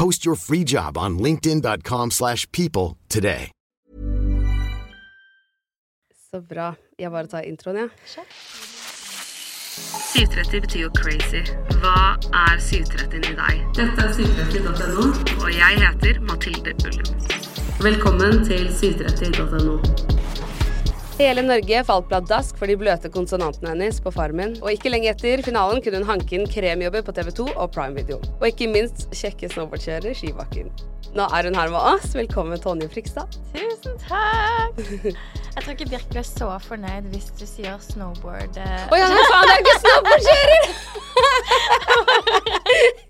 Post your free job on linkedin.com/people slash people today. Så bra. Jeg bare tar introen, jeg. Ja. 730 betyr jo crazy. Hva er 730 i deg? Dette er 730.no, og jeg heter Mathilde Ullum. Velkommen til 730.no. Hele Norge falt pladask for de bløte konsonantene hennes på Farmen. Og ikke lenge etter finalen kunne hun hanke inn kremjobber på TV2 og Prime Video. Og ikke minst kjekke snowboardkjører Skibakken. Nå er hun her med oss. Velkommen, Tonje Frikstad. Tusen takk! Jeg tror ikke Birk ble så fornøyd hvis du sier snowboard. Å oh, ja, men faen, det er ikke snowboardkjører!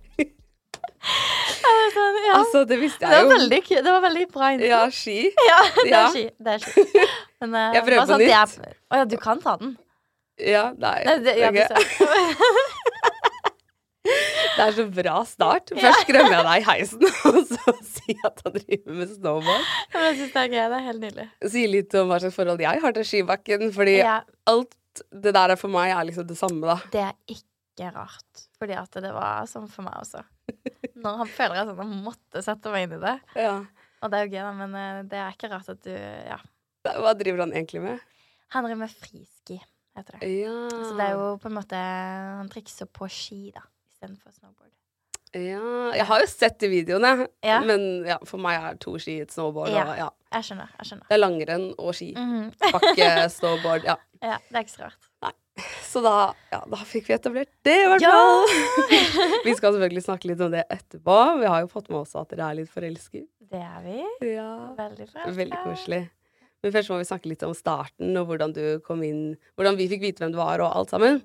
Det er sånn, ja. Altså, det visste det, jeg var jo. veldig, det var veldig bra info. Ja, ski. Ja, det er ski. Det er ski. Men, uh, Jeg prøver bare sånn på nytt jeg- oh, ja, du kan ta den? Ja, nei. Nei, det, ja, ok. så- Det er så bra start. Først skremmer jeg deg i heisen, og så jeg at han driver med snowboard. Men jeg synes det er gøy. Det er helt nydelig. Si litt om hva slags forhold jeg har til skibakken, fordi Ja, alt det der er for meg er liksom det samme, da. det er ikke rart. Fordi at det var sånn for meg også. Når han føler sånn han måtte sette meg inn i det. Ja. Og det er jo gøy, da, men eh, det er ikke rart at du Ja. Hva driver han egentlig med? Han driver med friski, heter det. Ja. Så det er jo på en måte Han trikser på ski, da, istedenfor snowboard. ja. Jeg har jo sett de videoene, Ja. men ja, for meg er to ski et snowboard. Ja. Og, ja. Jeg skjønner. jeg skjønner Det er langrenn og ski. Bakke, snowboard. Ja. Ja, det er ikke så rart. Så da, ja, da fikk vi etablert det, i hvert fall. vi skal selvfølgelig snakke litt om det etterpå. Vi har jo fått med oss at dere er litt forelsket. Det er vi. Ja. Veldig forelska. Veldig koselig. Men først må vi snakke litt om starten, og hvordan du kom inn Hvordan vi fikk vite hvem du var, og alt sammen.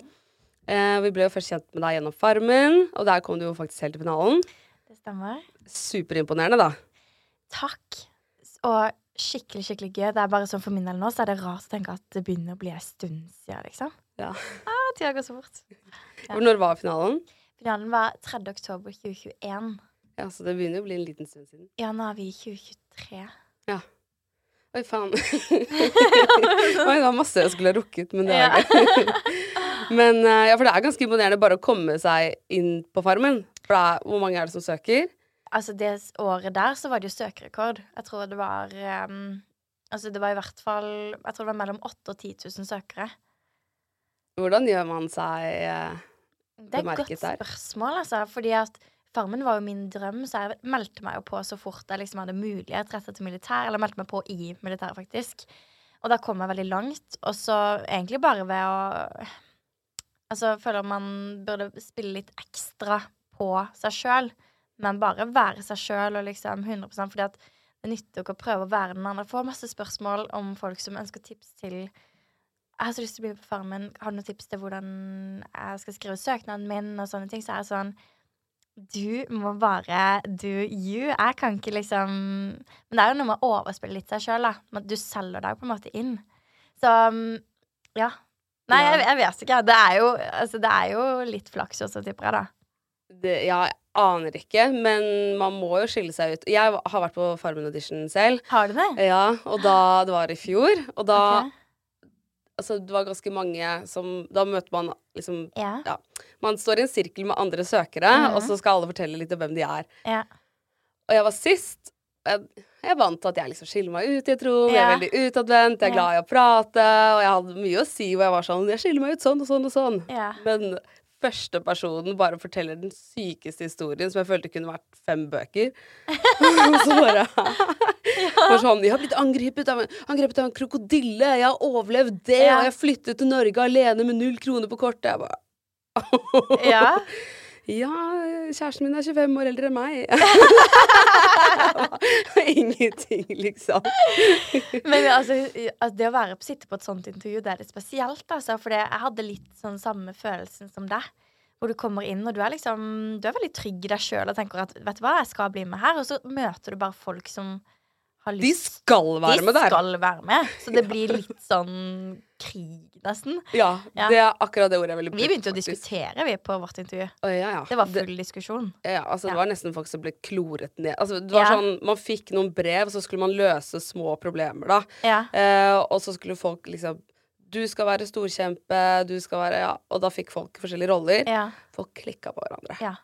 Eh, vi ble jo først kjent med deg gjennom Farmen, og der kom du jo faktisk helt til finalen. Det stemmer. Superimponerende, da. Takk. Og skikkelig, skikkelig gøy. Det er bare sånn For min del nå så er det rart å tenke at det begynner å bli en stund siden, liksom. Ja. Ah, Tida går så fort. Ja. Når var finalen? Finalen var 3. oktober 2021. Ja, Så det begynner å bli en liten stund siden. Ja, nå er vi i 2023. Oi, faen. Oi, det var masse jeg skulle ha rukket, men det Ja. det. men eh, ja, for det er ganske imponerende bare å komme seg inn på Farmen. For er, hvor mange er det som søker? Altså, det året der så var det jo søkerekord. Jeg tror det var um, Altså, det var i hvert fall Jeg tror det var mellom 8000 og 10 000 søkere. Hvordan gjør man seg eh, Det er et godt der. spørsmål, altså. Fordi at Farmen var jo min drøm, så jeg meldte meg jo på så fort jeg liksom hadde mulighet rett etter militær. Eller meldte meg på i militæret, faktisk. Og da kom jeg veldig langt. Og så egentlig bare ved å Altså, føler man burde spille litt ekstra på seg sjøl. Men bare være seg sjøl og liksom 100 fordi at det nytter ikke å prøve å være den andre. Jeg får masse spørsmål om folk som ønsker tips til jeg har så lyst til å bli på Farmen. Har du noen tips til hvordan jeg skal skrive søknaden min? Og sånne ting. Så er jeg sånn Du må bare do you. Jeg kan ikke liksom Men det er jo noe med å overspille litt seg sjøl, da. Du selger deg på en måte inn. Så mm, ja. Nei, jeg, jeg vet ikke. Det er, jo, altså, det er jo litt flaks også, tipper jeg, da. det, Ja, jeg aner ikke, men man må jo skille seg ut. Jeg har vært på Farmen audition selv. Har du det? Ja, og da Det var i fjor. Og da Ok. Altså, det var ganske mange som Da møter man liksom Ja. Ja. Man står i en sirkel med andre søkere, Mhm. og så skal alle fortelle litt om hvem de er. ja. Og jeg var sist, jeg, jeg vant at jeg liksom skiller meg ut i et rom. Jeg er veldig utadvendt, jeg er glad i å prate. Og jeg hadde mye å si hvor jeg var sånn Jeg skiller meg ut sånn og sånn og sånn. Ja. Men første personen bare forteller den sykeste historien som jeg følte kunne vært fem bøker. og så bare Bare sånn Jeg har blitt angrepet av, angrepet av en krokodille. Jeg har overlevd det. Ja. Og jeg flyttet til Norge alene med null kroner på kortet. Jeg bare Ja. Ja, kjæresten min er 25 år eldre enn meg. Ingenting, liksom. Men altså, det å være, sitte på et sånt intervju, det er litt spesielt, altså. For jeg hadde litt sånn samme følelsen som deg. Hvor du kommer inn, og du er liksom Du er veldig trygg i deg sjøl og tenker at vet du hva, jeg skal bli med her. Og så møter du bare folk som har De skal være med der! De skal være med. Så det blir litt sånn krig, nesten. Ja, Ja. det er akkurat det ordet jeg ville Vi brukt, begynte å diskutere, vi, på vårt intervju. Å, ja, ja. Det var full diskusjon. Ja, altså Det var nesten folk som ble kloret ned. Altså, det var sånn, Man fikk noen brev, så skulle man løse små problemer, da. Ja. Eh, og så skulle folk liksom Du skal være storkjempe, du skal være Ja. Og da fikk folk forskjellige roller. Ja. Folk klikka på hverandre. Ja.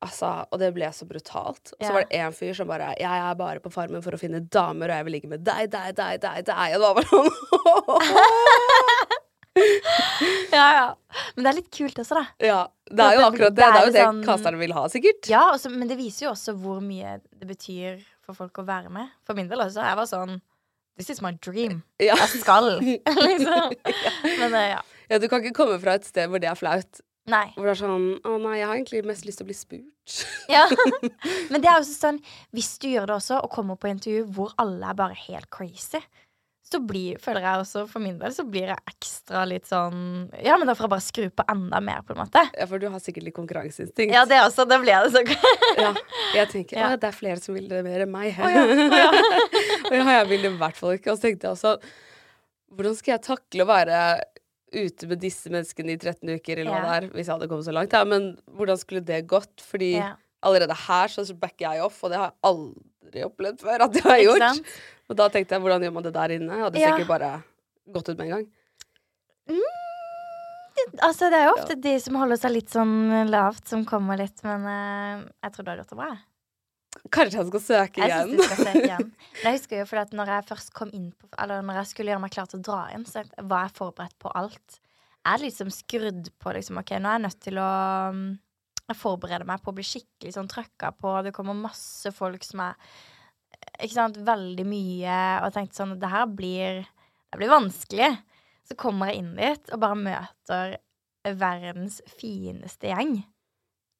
Altså, og det ble så brutalt. Og så var det en fyr som bare 'Jeg er bare på Farmen for å finne damer, og jeg vil ligge med deg, deg, deg, deg', deg. Og det var bare sånn ja, ja. Men det er litt kult også, da. Ja. Det er jo akkurat det. det er jo det sånn- vil ha, sikkert. Ja, også, men det viser jo også hvor mye det betyr for folk å være med. For min del også. Jeg var sånn This is my dream. Ja. Jeg skal, liksom. Men eh, ja. Ja, du kan ikke komme fra et sted hvor det er flaut. Nei. Hvor det er sånn Å nei, jeg har egentlig mest lyst til å bli spurt. Ja. Men det er også sånn Hvis du gjør det også, og kommer på intervju hvor alle er bare helt crazy, så blir, føler jeg også for min del så blir jeg ekstra litt sånn Ja, men da får jeg bare skru på enda mer, på en måte. Ja, for du har sikkert litt konkurranseinstinkt. Ja, det også. Da blir jeg det så Ja, jeg tenker Ja. det er flere som vil det mer enn meg. Å ja, å ja. og ja, jeg vil det i hvert fall ikke. Og så tenkte jeg også Hvordan skal jeg takle å være ute med disse menneskene i 13 uker, eller hva det er, hvis jeg hadde kommet så langt? Ja, men hvordan skulle det gått? Fordi Ja. allerede her så backer jeg off, og det har jeg aldri opplevd før at jeg har gjort. Og da tenkte jeg, hvordan gjør man det der inne? Jeg hadde Ja. sikkert bare gått ut med en gang. Altså, det er jo ofte de som holder seg litt sånn lavt, som kommer litt, men uh, jeg tror det har gjort det bra. Jeg. Kanskje han skal søke Jeg igjen. synes du skal søke igjen. Men jeg husker jo fordi at når jeg først kom inn på Eller når jeg skulle gjøre meg klar til å dra inn, så var jeg forberedt på alt. Jeg er liksom skrudd på liksom OK, nå er jeg nødt til å Forberede Jeg forbereder meg på å bli skikkelig sånn trøkka på. Det kommer masse folk som er Ikke sant, veldig mye, og jeg tenkte sånn Det her blir Det blir vanskelig. Så kommer jeg inn dit og bare møter verdens fineste gjeng.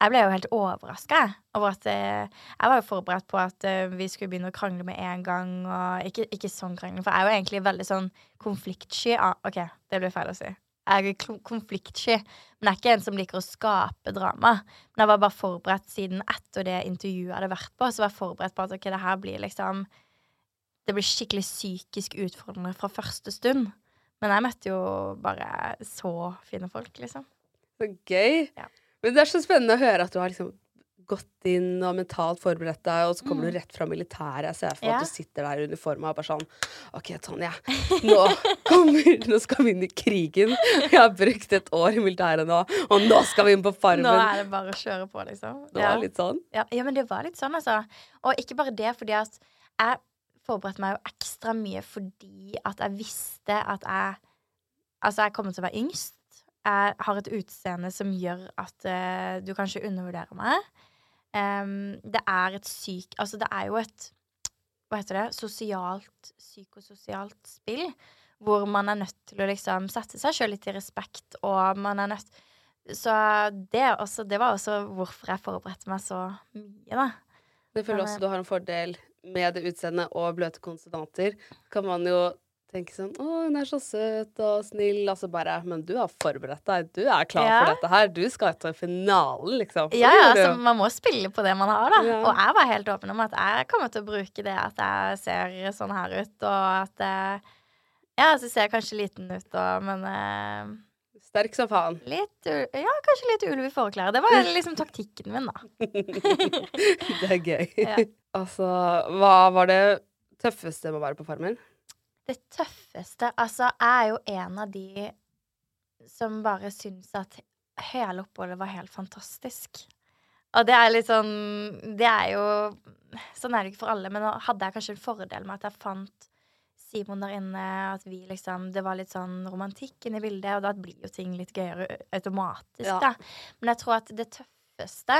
Jeg ble jo helt overraska over at eh, Jeg var jo forberedt på at eh, vi skulle begynne å krangle med en gang. Og ikke, ikke sånn krangling, for jeg er jo egentlig veldig sånn konfliktsky. Ah, OK, det blir feil å si. Jeg er konfliktsky, men jeg er ikke en som liker å skape drama. Men jeg var bare forberedt siden etter det intervjuet jeg hadde vært på, så var jeg forberedt på at ok, det her blir liksom Det blir skikkelig psykisk utfordrende fra første stund. Men jeg møtte jo bare så fine folk, liksom. Så gøy. Ja. Men det er så spennende å høre at du har liksom gått inn og mentalt forberedt deg, og så kommer Mm. du rett fra militæret. Jeg ser for meg Ja. at du sitter der i uniforma og bare sånn OK, Tonje, nå, kommer, nå skal vi inn i krigen. Jeg har brukt et år i militæret nå, og nå skal vi inn på Farmen. Nå er det bare å kjøre på, liksom. Det var litt sånn. Ja, ja, men det var litt sånn, altså. Og ikke bare det, fordi at jeg forberedte meg jo ekstra mye fordi at jeg visste at jeg Altså, jeg kommer til å være yngst. Jeg har et utseende som gjør at uh, du kanskje undervurderer meg. Um, det er et syk... Altså, det er jo et Hva heter det? Sosialt, psykososialt spill. Hvor man er nødt til å liksom sette seg sjøl litt i respekt, og man er nødt Så det, også, det var også hvorfor jeg forberedte meg så mye, da. Jeg føler også eh, du har en fordel med det utseendet og bløte konsonanter. Kan man jo tenke sånn Å, hun er så søt og snill. Altså bare Men du har forberedt deg. Du er klar Ja. for dette her. Du skal til finalen, liksom. Ja, ja, altså, man må spille på det man har, da. Ja. Og jeg var helt åpen om at jeg kommer til å bruke det at jeg ser sånn her ut, og at jeg, Ja, så ser jeg kanskje liten ut, og, men eh, Sterk som faen. litt Ja, kanskje litt ulv i forklær. Det var liksom taktikken min, da. det er gøy. Ja. Altså, hva var det tøffeste med å være på Farmen? Det tøffeste Altså, jeg er jo en av de som bare syns at hele oppholdet var helt fantastisk. Og det er litt sånn Det er jo Sånn er det ikke for alle, men nå hadde jeg kanskje en fordel med at jeg fant Simon der inne, at vi liksom Det var litt sånn romantikk inne i bildet, og da blir jo ting litt gøyere automatisk, Ja. da. Men jeg tror at det tøffeste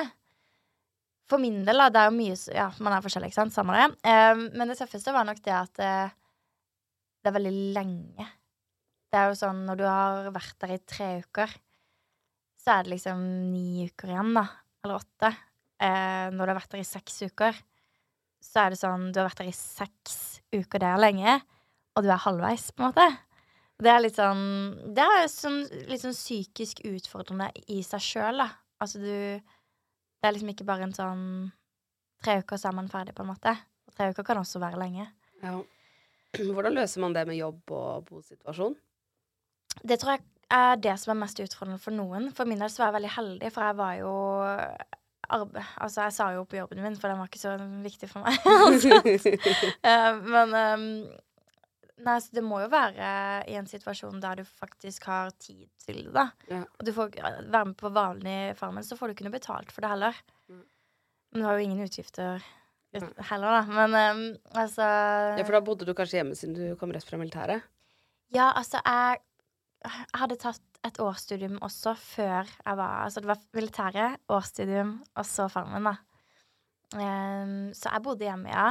For min del, da, det er jo mye Ja, man er forskjellig, ikke sant? Samme det. Um, men det tøffeste var nok det at eh, det er veldig lenge. Det er jo sånn når du har vært der i tre uker, så er det liksom ni uker igjen, da. Eller åtte. Eh, når du har vært der i seks uker, så er det sånn Du har vært der i seks uker, det er lenge, og du er halvveis, på en måte. Det er litt sånn Det er sånn, litt sånn psykisk utfordrende i seg sjøl, da. Altså du Det er liksom ikke bare en sånn Tre uker, så er man ferdig, på en måte. Og tre uker kan også være lenge. Ja. Hvordan løser man det med jobb og bosituasjon? Det tror jeg er det som er mest utfordrende for noen. For min del så var jeg veldig heldig, for jeg var jo arbeid... Altså, jeg sa jo opp jobben min, for den var ikke så viktig for meg. altså. Eh, men um, Nei, så det må jo være i en situasjon der du faktisk har tid til det, da. Ja. Og du får være med på vanlig Farmen, så får du ikke noe betalt for det heller. Mm. Men du har jo ingen utgifter. Heller, da. Men um, altså Ja, for da bodde du kanskje hjemme siden du kom rett fra militæret? Ja, altså, jeg, jeg hadde tatt et årsstudium også før jeg var Altså, det var militæret, årsstudium, og så Farmen, da. Um, så jeg bodde hjemme, ja.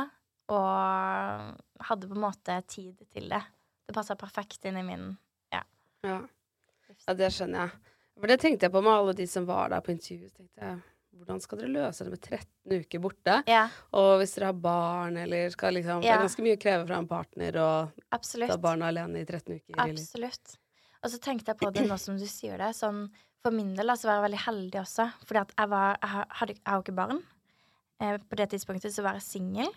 Og hadde på en måte tid til det. Det passa perfekt inn i min Ja. ja, det skjønner jeg. For det tenkte jeg på med alle de som var der på intervju. Tenkte jeg, hvordan skal dere løse det med 13 uker borte? Ja, Og hvis dere har barn, eller skal liksom Det er ganske mye å kreve fra en partner å ta barna alene i 13 uker. Absolutt. Og så tenkte jeg på det nå som du sier det. Sånn, for min del da, så var jeg veldig heldig også. Fordi at jeg var Jeg, hadde, jeg har jo ikke barn. Eh, på det tidspunktet så var jeg singel.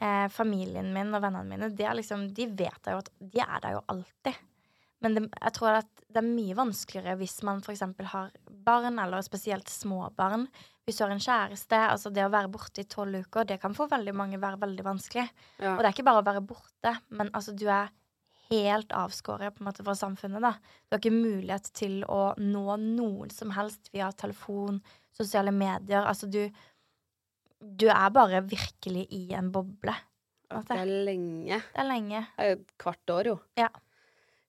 Eh, familien min og vennene mine, de, er liksom, de vet jeg jo at de er der jo alltid. Men det, jeg tror at det er mye vanskeligere hvis man f.eks. har barn, eller spesielt små barn. Hvis du har en kjæreste. altså Det å være borte i tolv uker, det kan for veldig mange være veldig vanskelig. Ja. Og det er ikke bare å være borte, men altså du er helt avskåret på en måte fra samfunnet. da. Du har ikke mulighet til å nå noen som helst via telefon, sosiale medier. Altså du Du er bare virkelig i en boble. Det er lenge. Det er lenge. Det er jo et kvart år, jo. Ja.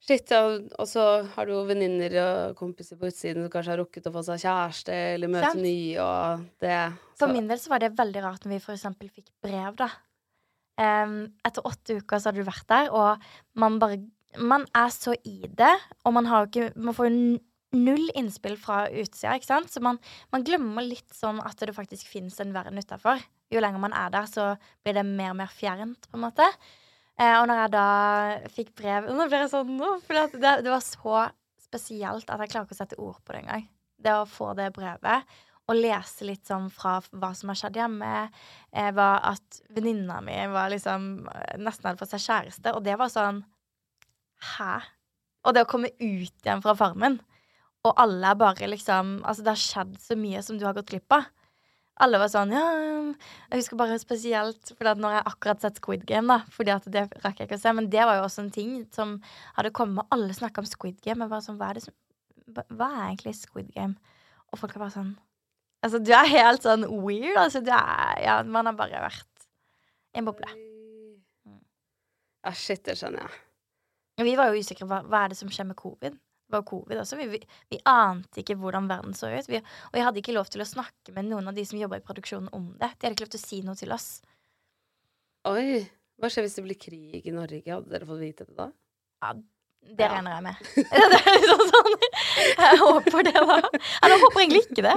Shit, ja, og så har du jo venninner og kompiser på utsiden som kanskje har rukket å få seg kjæreste eller møte Sant. nye, og det For min del så var det veldig rart når vi for eksempel fikk brev, da. Um, etter åtte uker så hadde du vært der, og man bare Man er så i det, og man har jo ikke Man får jo null innspill fra utsida, ikke sant? Så man, man glemmer litt sånn at det faktisk fins en verden utafor. Jo lenger man er der, så blir det mer og mer fjernt, på en måte. Eh, og når jeg da fikk brev Nå ble jeg sånn nå, For det, det var så spesielt at jeg klarer ikke å sette ord på det engang. Det å få det brevet og lese litt sånn fra hva som har skjedd hjemme. Eh, var at venninna mi var liksom eh, nesten hadde fått seg kjæreste, og det var sånn Hæ? Og det å komme ut igjen fra Farmen, og alle er bare liksom Altså, det har skjedd så mye som du har gått glipp av. Alle var sånn Ja Jeg husker bare spesielt fordi at når jeg akkurat sett Squid Game, da, fordi at det rakk jeg ikke å se, men det var jo også en ting som hadde kommet, og alle snakka om Squid Game. Jeg var sånn Hva er det som hva- Hva er egentlig Squid Game? Og folk er bare sånn Altså, du er helt sånn weird. Altså, du er Ja, man har bare vært i en boble. Ja, shit, det skjønner jeg. Vi var jo usikre på hva er det som skjer med covid. Var covid også. Vi, vi, vi ante ikke hvordan verden så ut. Vi, og jeg hadde ikke lov til å snakke med noen av de som jobba i produksjonen om det. De hadde ikke lov til å si noe til oss. Oi. Hva skjer hvis det blir krig i Norge? Hadde dere fått vite det da? Ja, Det Ja. regner jeg med. det er liksom sånn. Jeg håper det, da. Eller jeg håper egentlig ikke det.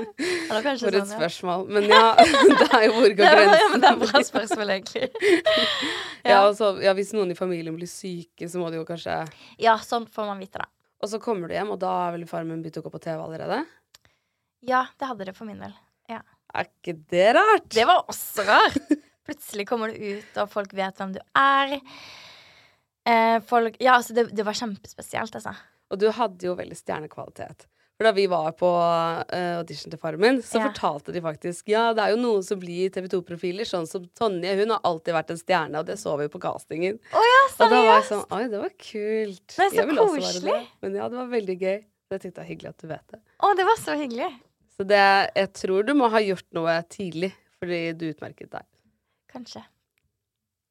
For et sånn, ja. spørsmål. Men ja, det er jo hvor går grensen? det er bra spørsmål, egentlig. Ja, altså, ja, hvis noen i familien blir syke, så må de jo kanskje Ja, sånn får man vite, da. Og så kommer du hjem, og da har vel Farmen begynt å gå på TV allerede? Ja, det hadde det for min del. Er ikke det rart? Det var også rart. Plutselig kommer du ut, og folk vet hvem du er. Eh, folk Ja, altså, det, det var kjempespesielt, altså. Og du hadde jo veldig stjernekvalitet. For da vi var på uh, audition til Farmen, så Ja. fortalte de faktisk Ja, det er jo noen som blir TV 2-profiler, sånn som Tonje. Hun har alltid vært en stjerne, og det så vi på castingen. Oh, ja, Og da var jeg sånn Oi, det var kult. Det er så Jeg vil også være koselig. det. Men ja, det var veldig gøy. Så jeg tenkte det var hyggelig at du vet det. Å, det var så hyggelig. Så det, jeg tror du må ha gjort noe tidlig, fordi du utmerket deg. kanskje.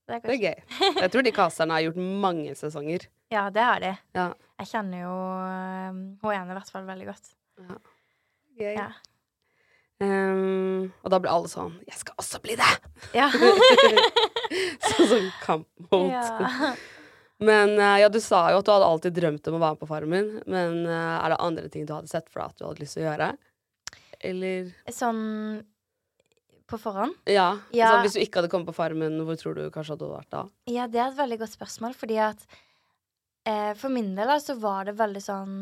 Det er Det er gøy. Jeg tror de casterne har gjort mange sesonger. Ja, det har de. Ja. Jeg kjenner jo um, hun ene i hvert fall veldig godt. Gøy. Ja. Um, og da blir alle sånn 'Jeg skal også bli det!' Ja. sånn som kampmot. ja. Men eh, ja, du sa jo at du hadde alltid drømt om å være med på Farmen. Men eh, er det andre ting du hadde sett for deg at du hadde lyst til å gjøre? Eller Sånn på forhånd? Ja. Ja. Så hvis du ikke hadde kommet på Farmen, hvor tror du kanskje hadde vært da? Ja, det er et veldig godt spørsmål, fordi at eh, For min del så var det veldig sånn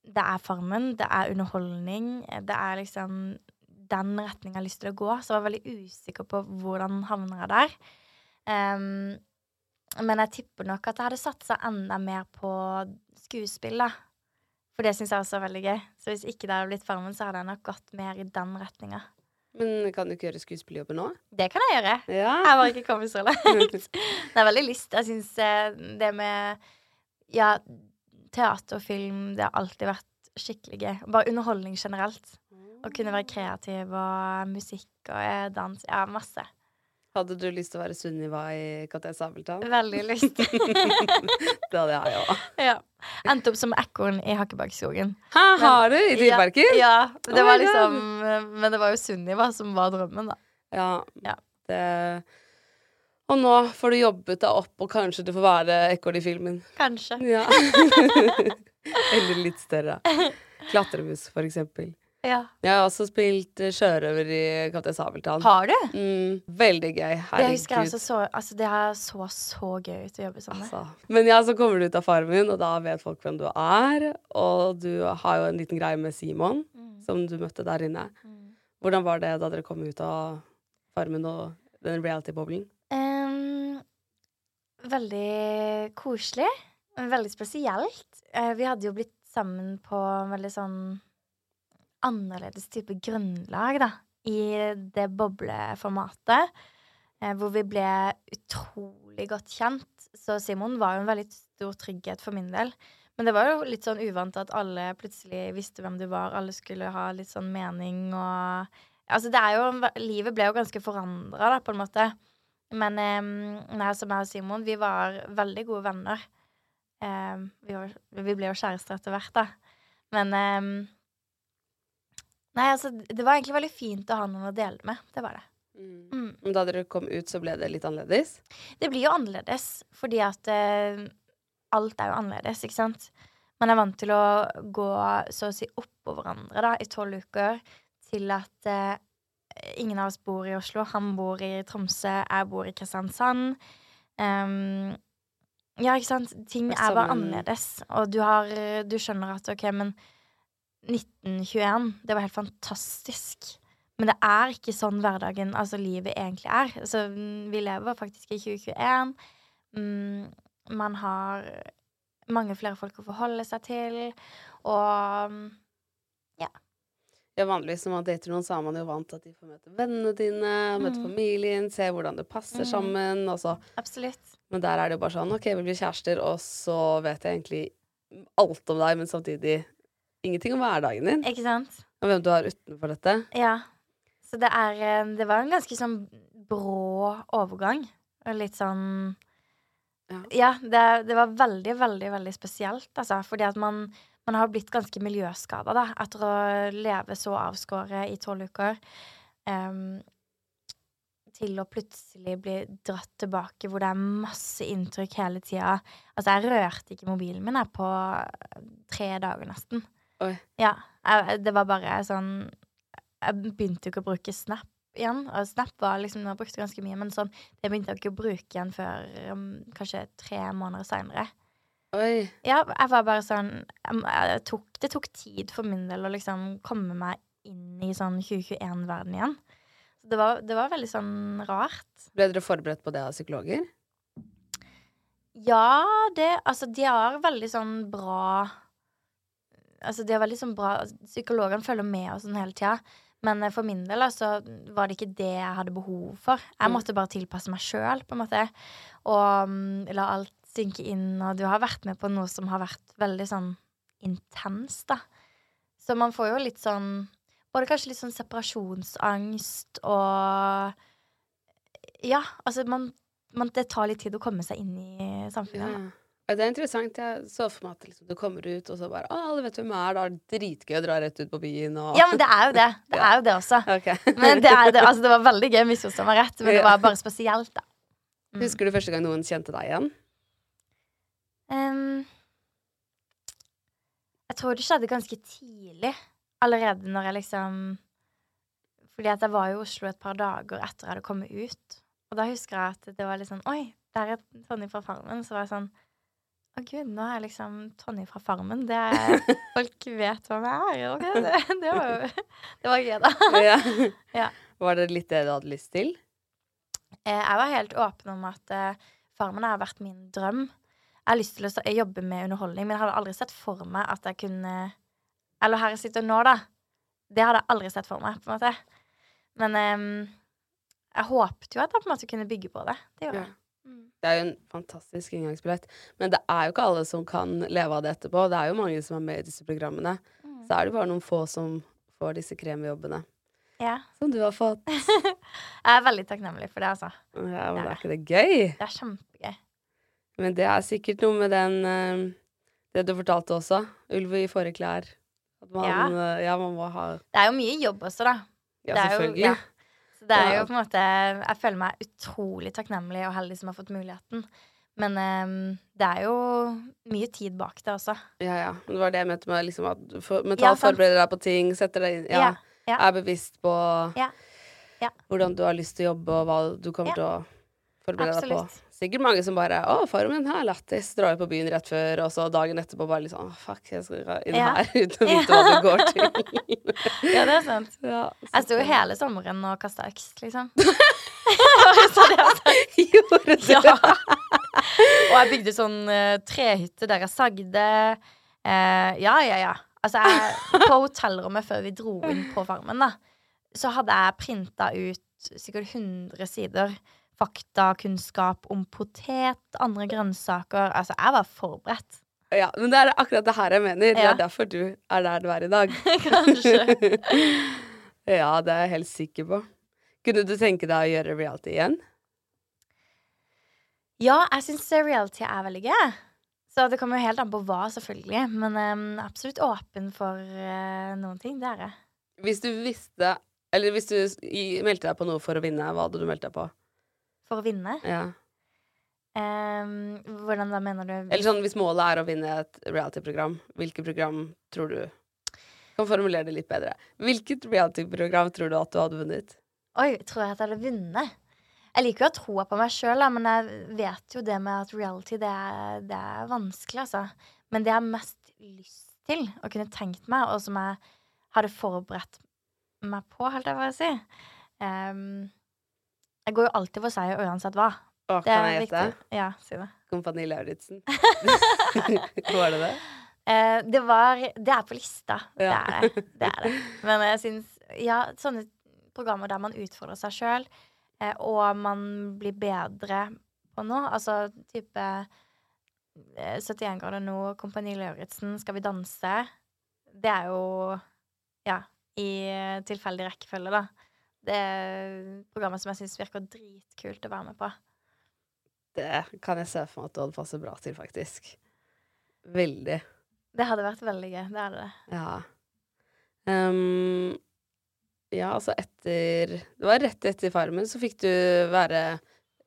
Det er Farmen, det er underholdning, det er liksom den retningen jeg har lyst til å gå. Så jeg var veldig usikker på hvordan havner jeg der. Um, men jeg tipper nok at jeg hadde satsa enda mer på skuespill, da. For det syns jeg også er veldig gøy. Så hvis ikke det hadde blitt Farmen, så hadde jeg nok gått mer i den retninga. Men kan du ikke gjøre skuespilljobber nå? Det kan jeg gjøre. Ja. Jeg har ikke kommet så langt. Det er veldig lyst. Jeg syns det med ja, teater og film, det har alltid vært skikkelig gøy. Bare underholdning generelt. Å kunne være kreativ og musikk og eh, dans. Ja, masse. Hadde du lyst til å være Sunniva i Katja Sabeltann? Veldig lyst. det hadde jeg òg. ja. Endte opp som ekorn i Hakkebakkeskogen. Hæ, har du? I Dyreparken? Ja, ja. Det Oh var liksom Men det var jo Sunniva som var drømmen, da. Ja. Ja. Det Og nå får du jobbet deg opp, og kanskje du får være ekorn i filmen. Kanskje. Ja. Eller litt større. Klatremus, for eksempel. Ja. Jeg har også spilt eh, sjørøver i Kaptein Sabeltann. Har du? Mm, veldig gøy. Det Herregud. husker jeg også så Altså, det er så så gøy ut å jobbe sammen. Altså. Men ja, så kommer du ut av Farmen, og da vet folk hvem du er. Og du har jo en liten greie med Simon, Mm. som du møtte der inne. Hvordan var det da dere kom ut av Farmen og den reality-boblen? Um, veldig koselig. Veldig spesielt. Eh, vi hadde jo blitt sammen på en veldig sånn annerledes type grunnlag, da. I det bobleformatet. Eh, hvor vi ble utrolig godt kjent. Så Simon var jo en veldig stor trygghet for min del. Men det var jo litt sånn uvant at alle plutselig visste hvem du var. Alle skulle ha litt sånn mening og Altså, det er jo Livet ble jo ganske forandra, da, på en måte. Men um, som jeg og Simon, vi var veldig gode venner. Um, vi, var, vi ble jo kjærester etter hvert, da. Men em, Nei, altså, det var egentlig veldig fint å ha noen å dele med. Det var det. Mm. Men da dere kom ut, så ble det litt annerledes? Det blir jo annerledes, fordi at uh, alt er jo annerledes, ikke sant? Man er vant til å gå så å si oppå hverandre da, i tolv uker, til at uh, ingen av oss bor i Oslo. Han bor i Tromsø, jeg bor i Kristiansand. Um, ja, ikke sant? Ting er bare annerledes, og du har Du skjønner at OK, men 1921, det var helt fantastisk. Men det er ikke sånn hverdagen, altså livet, egentlig er. Så mm, vi lever faktisk i 2021. Mm, man har mange flere folk å forholde seg til, og ja. Ja, vanligvis når man dater noen, så er man jo vant til at de får møte vennene dine, møte Mm. familien, se hvordan det passer Mm. sammen. Og så. absolutt. Men der er det jo bare sånn OK, vi blir kjærester, og så vet jeg egentlig alt om deg, men samtidig ingenting om hverdagen din. Ikke sant? Og hvem du har utenfor dette. Ja. Så det er eh, Det var en ganske sånn brå overgang. Og litt sånn Ja. Ja, det, det var veldig, veldig, veldig spesielt, altså. Fordi at man, man har blitt ganske miljøskada, da, etter å leve så avskåret i tolv uker. Um, til å plutselig bli dratt tilbake hvor det er masse inntrykk hele tida. Altså, jeg rørte ikke mobilen min jeg, på tre dager, nesten. Oi. Ja. Jeg, det var bare sånn Jeg begynte jo ikke å bruke Snap igjen. Og Snap var liksom Jeg brukte ganske mye, men sånn det begynte jeg ikke å bruke igjen før um, kanskje tre måneder seinere. Oi. Ja, jeg var bare sånn jeg, jeg tok, Det tok tid for min del å liksom komme meg inn i sånn 2021-verden igjen. Så det var, det var veldig sånn rart. Ble dere forberedt på det av psykologer? Ja, det Altså, de har veldig sånn bra Altså, de har veldig sånn bra Psykologene følger med og sånn hele tida. Men eh, for min del altså, var det ikke det jeg hadde behov for. Jeg Mm. måtte bare tilpasse meg sjøl, på en måte. Og um, la alt synke inn. Og du har vært med på noe som har vært veldig sånn intenst, da. Så man får jo litt sånn Både kanskje litt sånn separasjonsangst og Ja, altså man, man Det tar litt tid å komme seg inn i samfunnet. Ja. Det er interessant. Jeg så for meg at liksom, du kommer ut, og så bare Å, alle vet hvem jeg er. Da er det dritgøy å dra rett ut på byen og Ja, men det er jo det. Det er jo det også. Okay. Men det, det, altså, det var veldig gøy, misforstå meg rett, men det var bare spesielt, da. Mm. Husker du første gang noen kjente deg igjen? Um, jeg tror det skjedde ganske tidlig. Allerede når jeg liksom Fordi at jeg var i Oslo et par dager etter jeg hadde kommet ut. Og da husker jeg at det var litt sånn Oi, der er Tonje fra Farmen. Så var jeg sånn Å gud, nå er jeg liksom Tonje fra Farmen. Det er, folk vet hvem jeg er. Okay, det, det var jo Det var gøy, da. ja. Ja. Var det litt det du hadde lyst til? Eh, Jeg var helt åpen om at eh, Farmen har vært min drøm. Jeg har lyst til å jobbe med underholdning, men jeg hadde aldri sett for meg at jeg kunne Eller her jeg sitter nå, da. Det hadde jeg aldri sett for meg, på en måte. Men ehm, jeg håpet jo at jeg på en måte kunne bygge på det. Det gjorde jeg. Mm. Det er jo en fantastisk inngangsbillett. Men det er jo ikke alle som kan leve av det etterpå. Det er jo mange som er med i disse programmene. Mm. Så er det bare noen få som får disse kremjobbene. Ja. Som du har fått. Jeg er veldig takknemlig for det, altså. Ja, men det er ikke det gøy? Det er kjempegøy. Men det er sikkert noe med den eh, Det du fortalte også. Ulv i fåreklær. At man, Ja. eh, ja, man må ha Det er jo mye jobb også, da. Ja, er jo- selvfølgelig. ja. Så det er jo på en måte Jeg føler meg utrolig takknemlig og heldig som har fått muligheten. Men um, det er jo mye tid bak det også. Ja, ja. Men det var det jeg mente med liksom, at for, mentalt ja, forbereder deg på ting, setter deg inn ja, Ja. Er bevisst på Ja, ja. hvordan du har lyst til å jobbe, og hva du kommer til å forberede deg på. Sikkert mange som bare 'Å, farmen her, lættis'. Drar på byen rett før, og så dagen etterpå bare litt sånn fuck, jeg skal inn Ja. her uten å vite hva det går til'. Ja, det er sant. ja, Jeg sto jo hele sommeren og kasta øks, liksom. så det var sant. Gjorde du Ja. Og jeg bygde sånn uh, trehytte der jeg sagde. Uh, ja, ja, ja. Altså, jeg, på hotellrommet før vi dro inn på farmen, da, så hadde jeg printa ut sikkert 100 sider faktakunnskap om potet, andre grønnsaker. Altså, jeg var forberedt. Ja, men det er akkurat det her jeg mener. Det er derfor du er der du er i dag. Kanskje. ja, det er jeg helt sikker på. Kunne du tenke deg å gjøre reality igjen? Ja, jeg syns reality er veldig gøy. Så det kommer jo helt an på hva, selvfølgelig. Men um, absolutt åpen for uh, noen ting. Det er jeg. Hvis du visste Eller hvis du meldte deg på noe for å vinne, hva hadde du meldt deg på? For å vinne. Ja. Um, hvordan da mener du? Eller sånn hvis målet er å vinne et reality-program, hvilket program tror du Kan formulere det litt bedre. Hvilket reality-program tror du at du hadde vunnet? Oi, tror jeg at jeg hadde vunnet? Jeg liker jo å ha troa på meg sjøl, men jeg vet jo det med at reality, det er, det er vanskelig, altså. Men det jeg har mest lyst til, og kunne tenkt meg, og som jeg hadde forberedt meg på, holdt jeg på å si ehm, Jeg går jo alltid for seier uansett hva. Å, Det kan jeg gjette? Ja, si det. Kompani Lauritzen. Var det det? Eh, det var Det er på lista. Ja. Det er det. Det er det. Men jeg syns Ja, sånne programmer der man utfordrer seg sjøl, eh, og man blir bedre på noe, altså type eh, 71 grader nå, Kompani Lauritzen, Skal vi danse? Det er jo Ja, i eh, tilfeldig rekkefølge, da. Det er programmet som jeg syns virker dritkult å være med på. Det kan jeg se for meg at du hadde passet bra til, faktisk. Veldig. Det hadde vært veldig gøy. Det hadde det. Ja. Um, ja, altså etter Det var rett etter Farmen, så fikk du være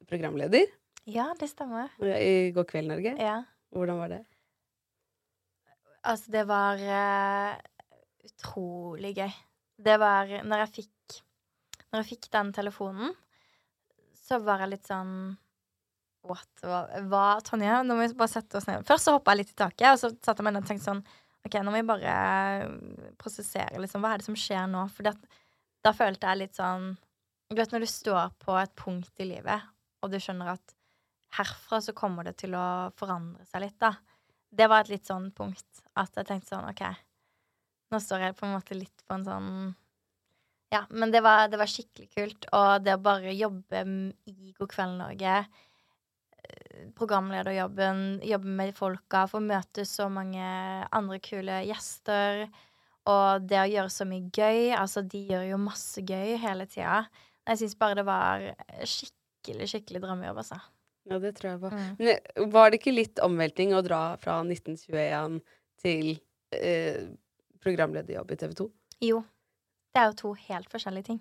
programleder Ja, det stemmer. i God kveld, Norge. Ja. Hvordan var det? Altså, det var uh, utrolig gøy. Det var Når jeg fikk Når jeg fikk den telefonen, så var jeg litt sånn What? Hva, Tonje, nå må vi bare sette oss ned. Først så hoppa jeg litt i taket, og så satte jeg meg ned og tenkte sånn OK, nå må vi bare prosessere, liksom. Hva er det som skjer nå? For da følte jeg litt sånn Du vet når du står på et punkt i livet, og du skjønner at herfra så kommer det til å forandre seg litt, da det var et litt sånn punkt at jeg tenkte sånn OK, nå står jeg på en måte litt på en sånn Ja, men det var, det var skikkelig kult. Og det å bare jobbe i God kveld Norge, eh, programlederjobben, jobbe med folka, få møte så mange andre kule gjester, og det å gjøre så mye gøy Altså, de gjør jo masse gøy hele tida. Jeg syns bare det var skikkelig, skikkelig drømmejobb, altså. Ja, det tror jeg på. Mm. Men eh, var det ikke litt omvelting å dra fra 1921 til eh, programlederjobb i TV 2? Jo. Det er jo to helt forskjellige ting.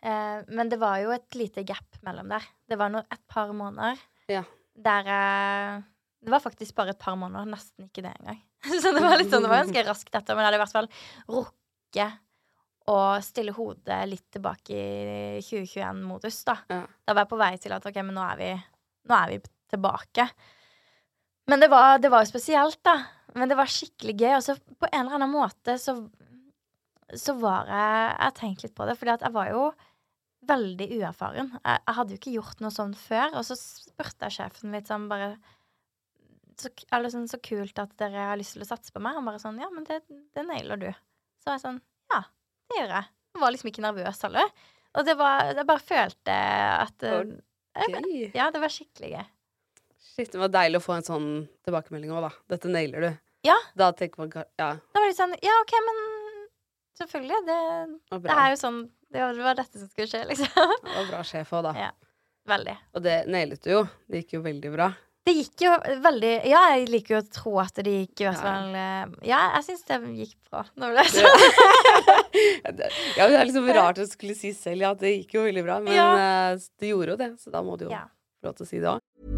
Eh, men det var jo et lite gap mellom der. Det var no et par måneder Ja. der eh, Det var faktisk bare et par måneder, nesten ikke det engang. Så det var litt sånn, det var ganske raskt etter, men jeg hadde i hvert fall rukket å stille hodet litt tilbake i 2021-modus, da. Ja. Da var jeg på vei til at OK, men nå er vi, nå er vi tilbake. Men det var, det var jo spesielt, da. Men det var skikkelig gøy. Og så på en eller annen måte så, så var jeg Jeg har tenkt litt på det, fordi at jeg var jo veldig uerfaren. Jeg, jeg hadde jo ikke gjort noe sånn før. Og så spurte jeg sjefen litt sånn bare så, eller sånn, så kult at dere har lyst til å satse på meg. Han bare sånn Ja, men det, det nailer du. Så var jeg sånn Ja, det gjør jeg. Jeg var liksom ikke nervøs heller. Og det var Jeg bare følte at eh, jeg- Ja, det var skikkelig gøy. Shit, det var deilig å få en sånn tilbakemelding òg, da. Dette nailer du. Ja. Da tenker man Ja, Da var det sånn Ja, OK, men selvfølgelig. Det, det er jo sånn Det var, det dette som skulle skje, liksom. Var bra sjef òg, da. Ja. Veldig. Og det nailet du jo. Det gikk jo veldig bra. Det gikk jo veldig Ja, jeg liker jo å tro at det gikk i hvert Ja. fall eh, Ja, jeg syns det gikk bra. Nå ble det Ja. sånn. Ja, det, er liksom rart å skulle si selv ja, det gikk jo veldig bra, men Ja. eh, det gjorde jo det, så da må du jo få lov til å si det òg.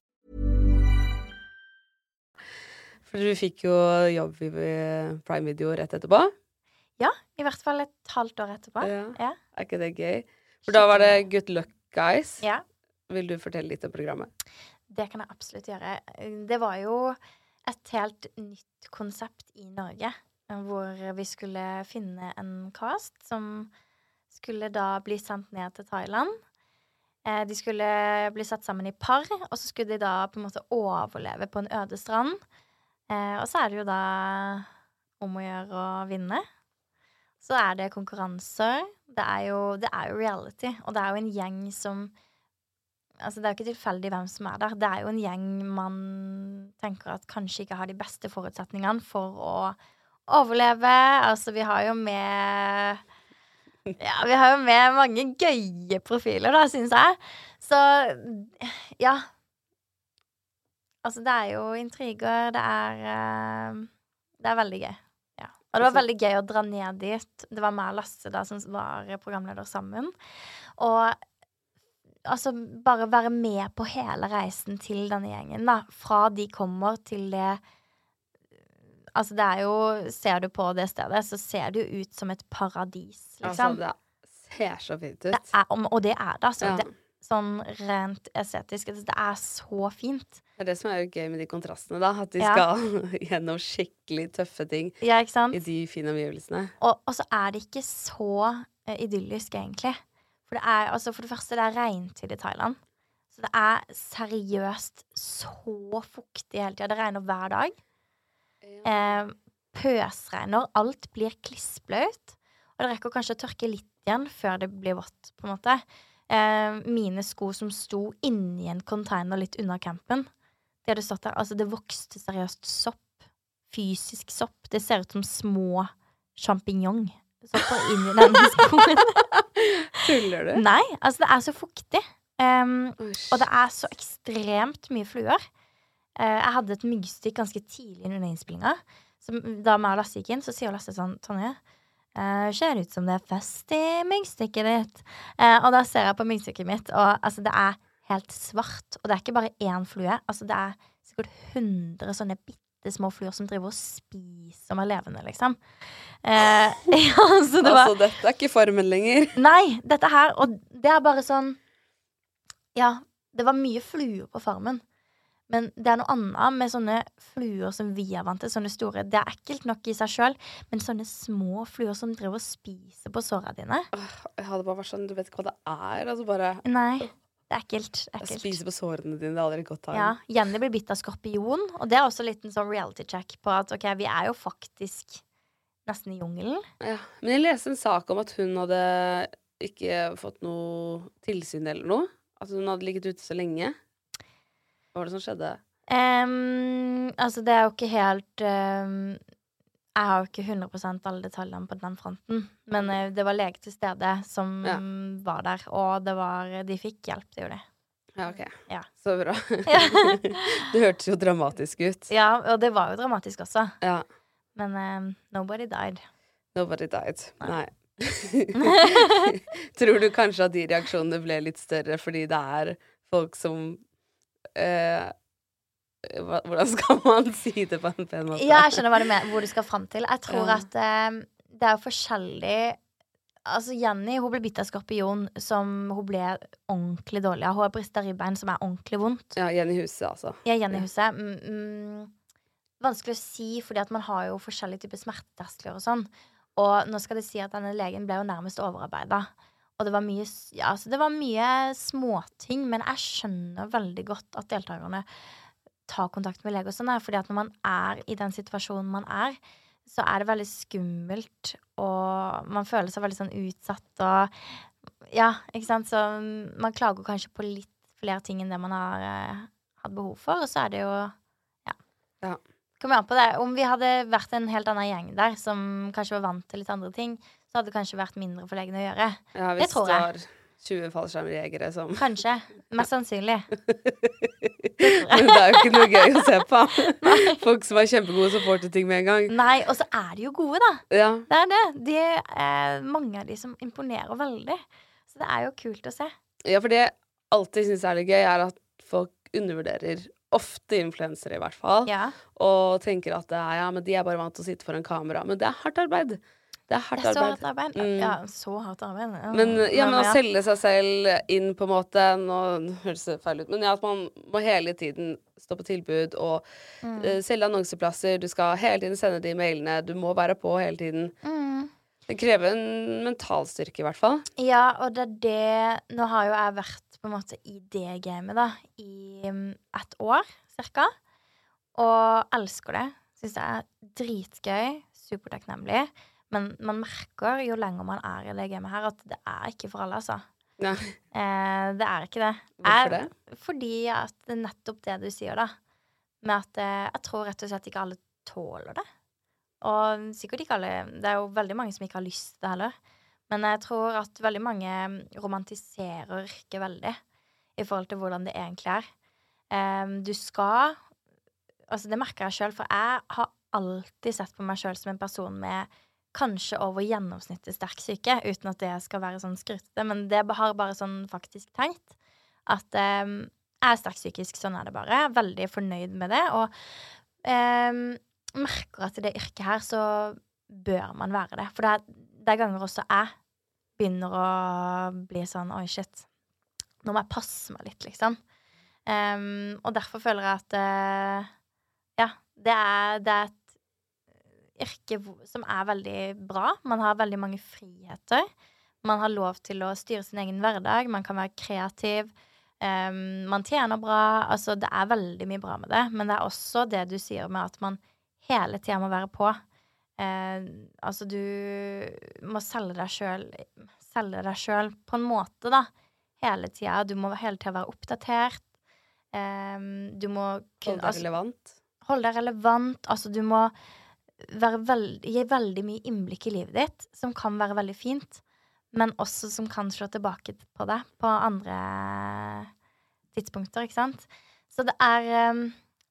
For du fikk jo jobb i Prime Video rett etterpå. Ja, i hvert fall et halvt år etterpå. Ja. Ja. Er ikke det gøy? For da var det Good Luck Guys. ja. Vil du fortelle litt om programmet? Det kan jeg absolutt gjøre. Det var jo et helt nytt konsept i Norge. Hvor vi skulle finne en cast som skulle da bli sendt ned til Thailand. Eh, De skulle bli satt sammen i par, og så skulle de da på en måte overleve på en øde strand. Eh, Og så er det jo da om å gjøre å vinne. Så er det konkurranser. Det er jo, det er jo reality, og det er jo en gjeng som Altså, det er jo ikke tilfeldig hvem som er der. Det er jo en gjeng man tenker at kanskje ikke har de beste forutsetningene for å overleve. Altså, vi har jo med Ja, vi har jo med mange gøye profiler, da, syns jeg. Så ja. Altså, det er jo intriger. Det er uh, Det er veldig gøy. Ja. Og det var veldig gøy å dra ned dit. Det var meg og Lasse da som var programleder sammen. Og altså bare være med på hele reisen til denne gjengen, da. Fra de kommer til det Altså, det er jo Ser du på det stedet, så ser det jo ut som et paradis, liksom. Altså, det ser så fint ut. det er, og det er det, altså. Ja. Det, sånn rent estetisk. altså, Det er så fint. Det er det som er gøy med de kontrastene, da. At de Ja. skal gjennom skikkelig tøffe ting Ja, i de fine omgivelsene. Og, og så er det ikke så eh, idyllisk, egentlig. For det er altså for det første, det er regntid i Thailand. Så det er seriøst så fuktig hele tida. Det regner hver dag. Eh, pøsregner. Alt blir klissblaut. Og det rekker kanskje å tørke litt igjen før det blir vått, på en måte. Eh, mine sko som sto inni en container litt unna campen, de hadde stått der. Altså, det vokste seriøst sopp. Fysisk sopp. Det ser ut som små sjampinjong. Sopper inni den skoen. Tuller du? Nei, altså, det er så fuktig. Um, og det er så ekstremt mye fluer. Uh, jeg hadde et myggstikk ganske tidlig under innspillinga. Da meg og Lasse gikk inn, så sier Lasse sånn Tonje, uh, ser ut som det er fest i myggstykket ditt. Uh, og da ser jeg på myggstykket mitt, og altså, det er helt svart. Og det er ikke bare én flue. Altså, det er sikkert 100 sånne bitte små fluer som driver og spiser meg levende, liksom. Eh, ja, så det var Altså, dette er ikke formen lenger. Nei, dette her Og det er bare sånn Ja, det var mye fluer på farmen. Men det er noe annet med sånne fluer som vi er vant til, sånne store. Det er ekkelt nok i seg sjøl, men sånne små fluer som driver og spiser på såra dine Jeg hadde bare vært sånn, Du vet ikke hva det er? Altså bare Nei, det er ekkelt. ekkelt. Spise på sårene dine. Det er aldri godt tegn. Ja, Jenny blir bitt av skorpion, og det er også litt en sånn reality check på at ok, vi er jo faktisk nesten i jungelen. Ja. Men jeg leste en sak om at hun hadde ikke fått noe tilsyn eller noe. At hun hadde ligget ute så lenge. Hva var det som skjedde? Um, altså, det er jo ikke helt ehm, Jeg har jo ikke 100% alle detaljene på den fronten. Men eh, det var lege til stede som Ja. var der, og det var, de fikk hjelp, det gjorde de. Ja, ok. Ja. Så bra. Det hørtes jo dramatisk ut. ja, og det var jo dramatisk også. Ja. Men ehm, nobody died. Nobody died. Nei. Nei. Tror du kanskje at de reaksjonene ble litt større fordi det er folk som hva, Hvordan skal man si det på en pen måte? Ja, jeg skjønner hva du mener, hvor du skal fram til. Jeg tror Ja. at eh, det er jo forskjellig Altså, Jenny hun ble bitt av skorpion som hun ble ordentlig dårlig av. Hun har brista ribbein som er ordentlig vondt. Ja, Jenny Huset, altså. Ja, Jenny huset. Mm, mm, vanskelig å si, fordi at man har jo forskjellige typer smerteterskler og sånn. Og nå skal det si at denne legen ble jo nærmest overarbeida. Og det var mye, ja, altså det var mye småting, men jeg skjønner veldig godt at deltakerne tar kontakt med lege og sånn, er fordi at når man er i den situasjonen man er, så er det veldig skummelt, og man føler seg veldig sånn utsatt og Ja, ikke sant, så man klager kanskje på litt flere ting enn det man har eh, hatt behov for, og så er det jo Ja. Ja. Kommer an på det. Om vi hadde vært en helt annen gjeng der, som kanskje var vant til litt andre ting, så hadde det kanskje vært mindre for legen å gjøre. Ja, Det tror det jeg. var 20 fallskjermjegere som Kanskje. Mest sannsynlig. Men det er jo ikke noe gøy å se på. Folk som er kjempegode, som får til ting med en gang. Nei, og så er de jo gode, da. Ja, Det er det. De er mange av de som imponerer veldig. Så det er jo kult å se. ja for det jeg alltid syns er litt gøy, er at folk undervurderer ofte influensere, i hvert fall. Ja. Og tenker at det ja, men de er bare vant til å sitte foran kamera. Men det er hardt arbeid. Det er hardt Det er så arbeid. hardt arbeid. Mm. Ja, så hardt arbeid. Ja. Men, ja, men å selge seg selv inn på en måte Nå høres det feil ut, men ja, at man må hele tiden stå på tilbud og Mm. uh, selge annonseplasser. Du skal hele tiden sende de mailene. Du må være på hele tiden. Mm. Det krever en mental styrke, i hvert fall. Ja, og det er det Nå har jo jeg vært på en måte i det gamet, da, i et år cirka. Og elsker det. Syns det er dritgøy. Supertakknemlig. Men man merker jo lenger man er i det gamet her, at det er ikke for alle, altså. Nei. Eh, det er ikke det. Hvorfor Jeg- det? Fordi at det er nettopp det du sier, da. Med at eh, jeg tror rett og slett ikke alle tåler det. Og sikkert ikke alle Det er jo veldig mange som ikke har lyst til det heller. Men jeg tror at veldig mange romantiserer ikke veldig i forhold til hvordan det egentlig er. Eh, du skal Altså, det merker jeg sjøl, for jeg har alltid sett på meg sjøl som en person med kanskje over gjennomsnittet sterk syke, uten at det skal være sånn skrytete, men det har bare sånn faktisk tenkt at eh, jeg er sterkt psykisk, sånn er det bare. Veldig fornøyd med det, og eh, merker at i det yrket her så bør man være det. For det er, det er ganger også jeg begynner å bli sånn oi, shit, nå må jeg passe meg litt, liksom. Em, og derfor føler jeg at eh, ja, det er, det er et yrke som er veldig bra. Man har veldig mange friheter. Man har lov til å styre sin egen hverdag. Man kan være kreativ. Um, man tjener bra. Altså, det er veldig mye bra med det. Men det er også det du sier med at man hele tida må være på. Uh, altså, du må selge deg sjøl selge deg sjøl på en måte, da. Hele tida. Du må hele tida være oppdatert. Um, du må kun- Holde deg altså, relevant. holde deg relevant. Altså, du må veld, gi veldig mye innblikk i livet ditt, som kan være veldig fint, men også som kan slå tilbake på deg på andre tidspunkter, ikke sant? Så det er um,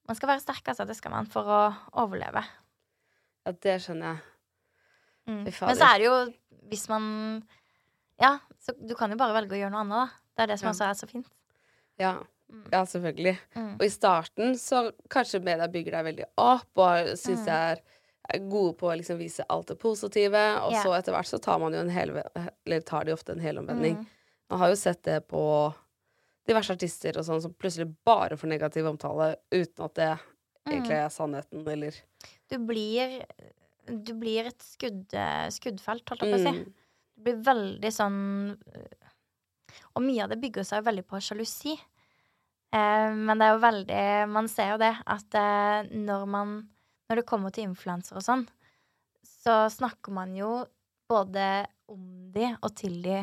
Man skal være sterk, altså. Det skal man for å overleve. Ja, det skjønner jeg. Mm. Fy fader. Men så er det jo Hvis man Ja, så du kan jo bare velge å gjøre noe annet, da. Det er det som Ja. også er så fint. Ja. ja, selvfølgelig. Mm. Og i starten så kanskje media bygger deg veldig opp, og syns Mm. jeg er, er gode på å liksom vise alt det positive, og yeah. så etter hvert så tar man jo en hel Eller tar de ofte en helomvending. Mm. Man har jo sett det på diverse artister og sånn som plutselig bare får negativ omtale uten at det egentlig Mm. er sannheten, eller Du blir Du blir et skudd, skuddfelt, holdt jeg på å si. Mm. Du blir veldig sånn Og mye av det bygger seg jo veldig på sjalusi. Eh, men det er jo veldig Man ser jo det at eh, når man Når det kommer til influensere og sånn, så snakker man jo både om de og til de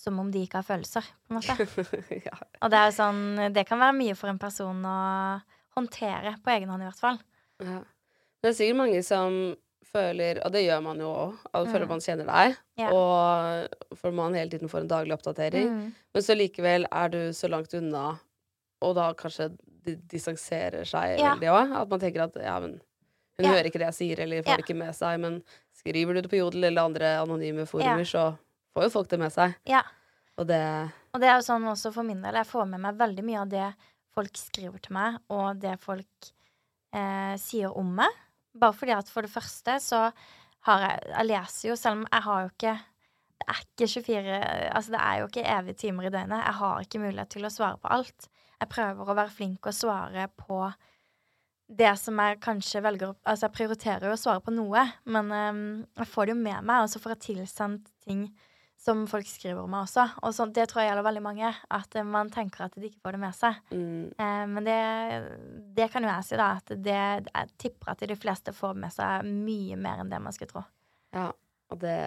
som om de ikke har følelser, på en måte. ja. Og det er sånn Det kan være mye for en person å håndtere på egen hånd, i hvert fall. Ja. Men det er sikkert mange som føler, og det gjør man jo òg, at føler Mm. man kjenner deg, yeah. og for man hele tiden får en daglig oppdatering. Mm. Men så likevel er du så langt unna, og da kanskje de distanserer seg Ja. veldig òg. At man tenker at ja, men hun Ja. hører ikke det jeg sier, eller får det ikke med seg. Men skriver du det på Jodel eller andre anonyme forumer, så får jo folk det med seg. Ja. Og det Og det er jo sånn også for min del. Jeg får med meg veldig mye av det folk skriver til meg, og det folk eh, sier om meg. Bare fordi at for det første så har jeg Jeg leser jo, selv om jeg har jo ikke Det er ikke 24 Altså det er jo ikke evige timer i døgnet. Jeg har ikke mulighet til å svare på alt. Jeg prøver å være flink og svare på det som jeg kanskje velger Altså jeg prioriterer jo å svare på noe, men um, jeg får det jo med meg, og så får jeg tilsendt ting som folk skriver om meg også. Og så, det tror jeg gjelder veldig mange. At eh, man tenker at de ikke får det med seg. mm, Uh, men det, det kan jo jeg si, da. At det, jeg tipper at de fleste får med seg mye mer enn det man skulle tro. Ja. Og det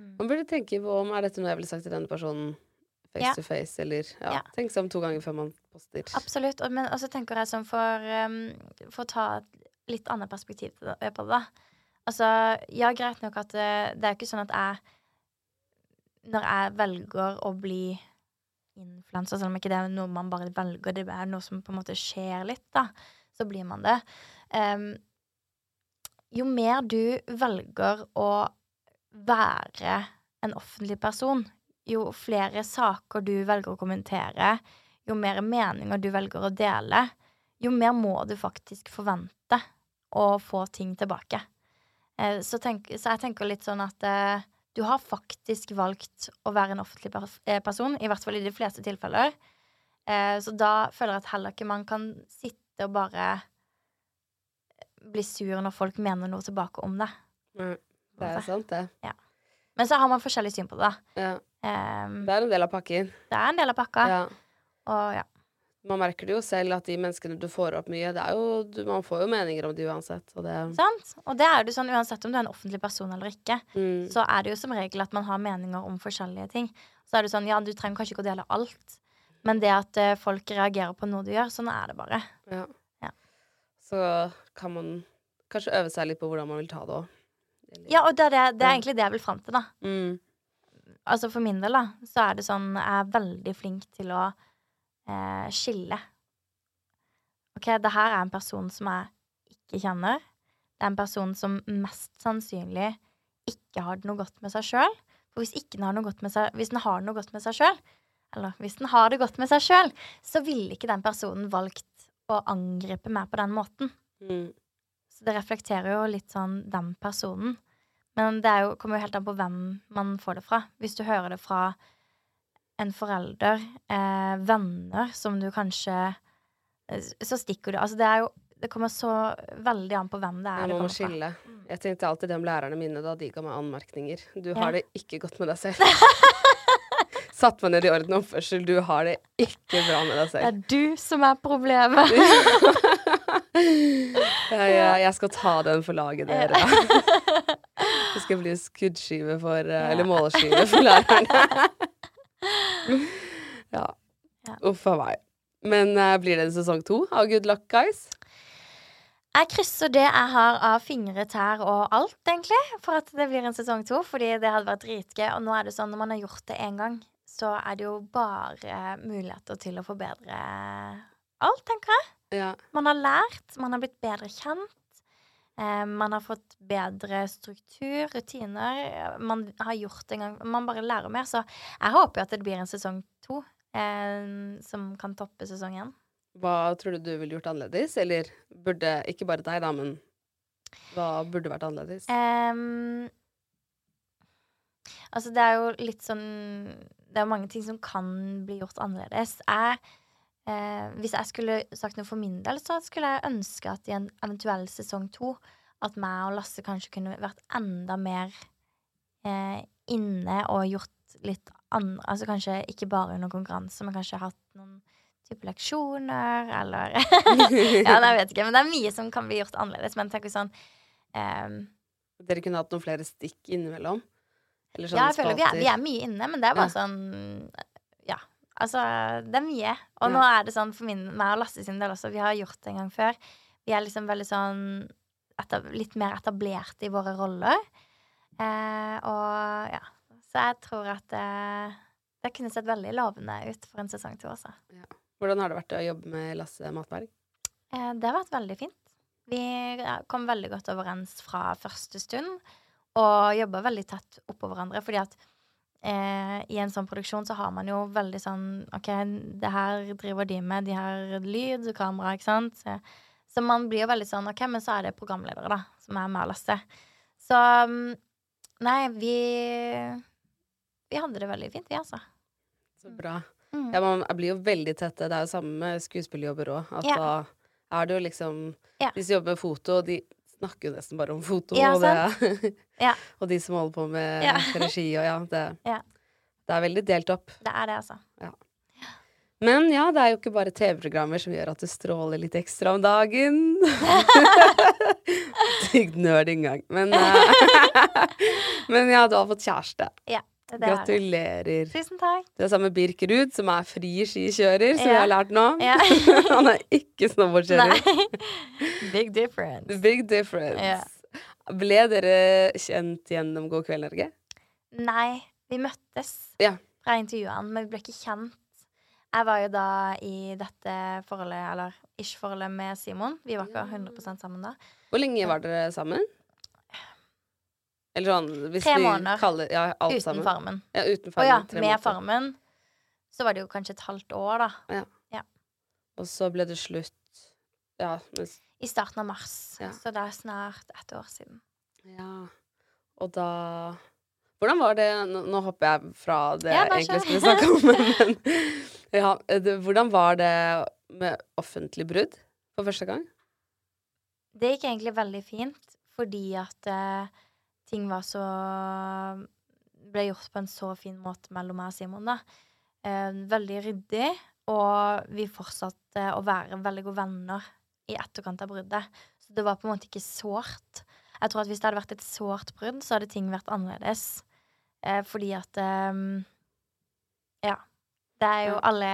Mm. Man burde tenke på om er dette noe jeg ville sagt til denne personen face Ja. to face, eller ja, Ja. Tenk seg om to ganger før man poster. Absolutt. Og, men også tenker jeg sånn for, um, for å ta et litt annet perspektiv på det, da. Altså, ja, greit nok at det, det er jo ikke sånn at jeg Når jeg velger å bli influenser, selv om ikke det er noe man bare velger, det er noe som på en måte skjer litt, da, så blir man det. Um, jo mer du velger å være en offentlig person, jo flere saker du velger å kommentere, jo mer meninger du velger å dele, jo mer må du faktisk forvente å få ting tilbake. Eh, så, tenk, så jeg tenker litt sånn at eh, du har faktisk valgt å være en offentlig eh, person, i hvert fall i de fleste tilfeller. Eh, så da føler jeg at heller ikke man kan sitte og bare bli sur når folk mener noe tilbake om det. Mm, det er sant, det. Men så har man forskjellig syn på det, da. Ja. Um, Det er en del av pakken. det er en del av pakka. Ja. Og ja. Man merker det jo selv at de menneskene du får opp mye, det er jo, du, man får jo meninger om de uansett. Og det, Sant? Og det er jo sånn uansett om du er en offentlig person eller ikke, mm, så er det jo som regel at man har meninger om forskjellige ting. Så er det sånn, ja, du trenger kanskje ikke å dele alt, men det at eh, folk reagerer på noe du gjør, sånn er det bare. ja. Ja. Så kan man kanskje øve seg litt på hvordan man vil ta det òg. Ja, og det er, det, det er egentlig det jeg vil fram til, da. Mm, Altså for min del, da, så er det sånn Jeg er veldig flink til å eh, skille. OK, det her er en person som jeg ikke kjenner. Det er en person som mest sannsynlig ikke har det noe godt med seg sjøl. For hvis, ikke den har noe godt med seg, hvis den har noe godt med seg sjøl, eller hvis den har det godt med seg sjøl, så ville ikke den personen valgt å angripe meg på den måten. mm, Så det reflekterer jo litt sånn den personen. Men det er jo, kommer jo helt an på hvem man får det fra. Hvis du hører det fra en forelder, eh, venner som du kanskje eh, Så stikker du Altså, det er jo Det kommer så veldig an på hvem det er Jeg må skille. Jeg tenkte alltid det om lærerne mine da de ga meg anmerkninger. Du Ja. har det ikke godt med deg selv. Satt meg ned i orden og oppførsel. Du har det ikke bra med deg selv. Det er du som er problemet. Ja, ja, jeg skal ta den for laget, dere. Det skal bli skuddskive for eh, Eller måleskive for lærerne. ja. Ja. Uff a meg. Men uh, blir det en sesong to av Good Luck Guys? Jeg krysser det jeg har av fingre, tær og alt, egentlig, for at det blir en sesong to. Fordi det hadde vært dritgøy. Og nå er det sånn, når man har gjort det én gang, så er det jo bare muligheter til å forbedre alt, tenker jeg. Ja. Man har lært, man har blitt bedre kjent. Eh, man har fått bedre struktur, rutiner. Man har gjort en gang. Man bare lærer mer. Så jeg håper jo at det blir en sesong to eh, som kan toppe sesong én. Hva tror du du ville gjort annerledes? Eller burde Ikke bare deg, da, men hva burde vært annerledes? Um, altså, det er jo litt sånn Det er jo mange ting som kan bli gjort annerledes. Jeg, eh, hvis jeg skulle sagt noe for min del, så skulle jeg ønske at i en eventuell sesong to at meg og Lasse kanskje kunne vært enda mer eh, inne og gjort litt andre Altså kanskje ikke bare under konkurranse, men kanskje hatt noen type leksjoner, eller Ja, nei, jeg vet ikke. Men det er mye som kan bli gjort annerledes. Men tenk sånn ehm, Dere kunne hatt noen flere stikk innimellom? Eller sånne Ja, jeg føler vi er, vi er mye inne, men det er bare Ja. sånn. Altså, det er mye. Og Ja. nå er det sånn for min, meg og Lasse sin del også, vi har gjort det en gang før. Vi er liksom veldig sånn etab litt mer etablerte i våre roller. Eh, og ja. Så jeg tror at eh, det kunne sett veldig lovende ut for en sesong to også. Hvordan har det vært å jobbe med Lasse Matberg? Eh, det har vært veldig fint. Vi kom veldig godt overens fra første stund, og jobba veldig tett oppå hverandre. Fordi at eh, i en sånn produksjon så har man jo veldig sånn OK, det her driver de med, de har lyd og kamera, ikke sant. Så, så man blir jo veldig sånn OK, men så er det programledere, da, som er med og Lasse. Så mm, Nei, vi Vi hadde det veldig fint, vi, altså. Så bra. Mm. Ja, man blir jo veldig tette. Det er jo samme med skuespillerjobber òg. At Ja. da er det jo liksom Ja. De som jobber med foto, de snakker jo nesten bare om foto. Ja, og, det, Ja. og de som holder på med Ja. regi og ja det, Ja. det er veldig delt opp. Det er det, altså. Men ja, det er jo ikke bare TV-programmer som gjør at du stråler litt ekstra om dagen. Sykt nerd inngang. Men, eh, men ja, du har fått kjæreste. Ja, det er det. Gratulerer. Tusen takk. Du er sammen med Birk Ruud, som er fri skikjører, som ja. jeg har lært nå. Ja. Han er ikke snowboardkjører. Big difference. Big difference. Ja. Ble dere kjent gjennom God kveld, Norge? Nei, vi møttes Ja. fra intervjuene, men vi ble ikke kjent. Jeg var jo da i dette forholdet, eller ikke-forholdet, med Simon. Vi var ikke 100% sammen da. Hvor lenge var dere sammen? Eller sånn hvis Tre vi måneder. kaller ja, alt Uten sammen. Farmen. Ja, uten Å ja, med måneder. Farmen så var det jo kanskje et halvt år, da. Og så ble det slutt Ja. Mens, I starten av mars. Ja. Så det er snart ett år siden. ja. Og da Hvordan var det Nå, nå hopper jeg fra det Ja, jeg egentlig skulle snakke om, men ja, det, Hvordan var det med offentlig brudd for første gang? Det gikk egentlig veldig fint, fordi at eh, ting var så Ble gjort på en så fin måte mellom meg og Simon, da. Eh, veldig ryddig, og vi fortsatte å være veldig gode venner i etterkant av bruddet. Så det var på en måte ikke sårt. Jeg tror at hvis det hadde vært et sårt brudd, så hadde ting vært annerledes. Eh, fordi at eh, Ja. Det er jo alle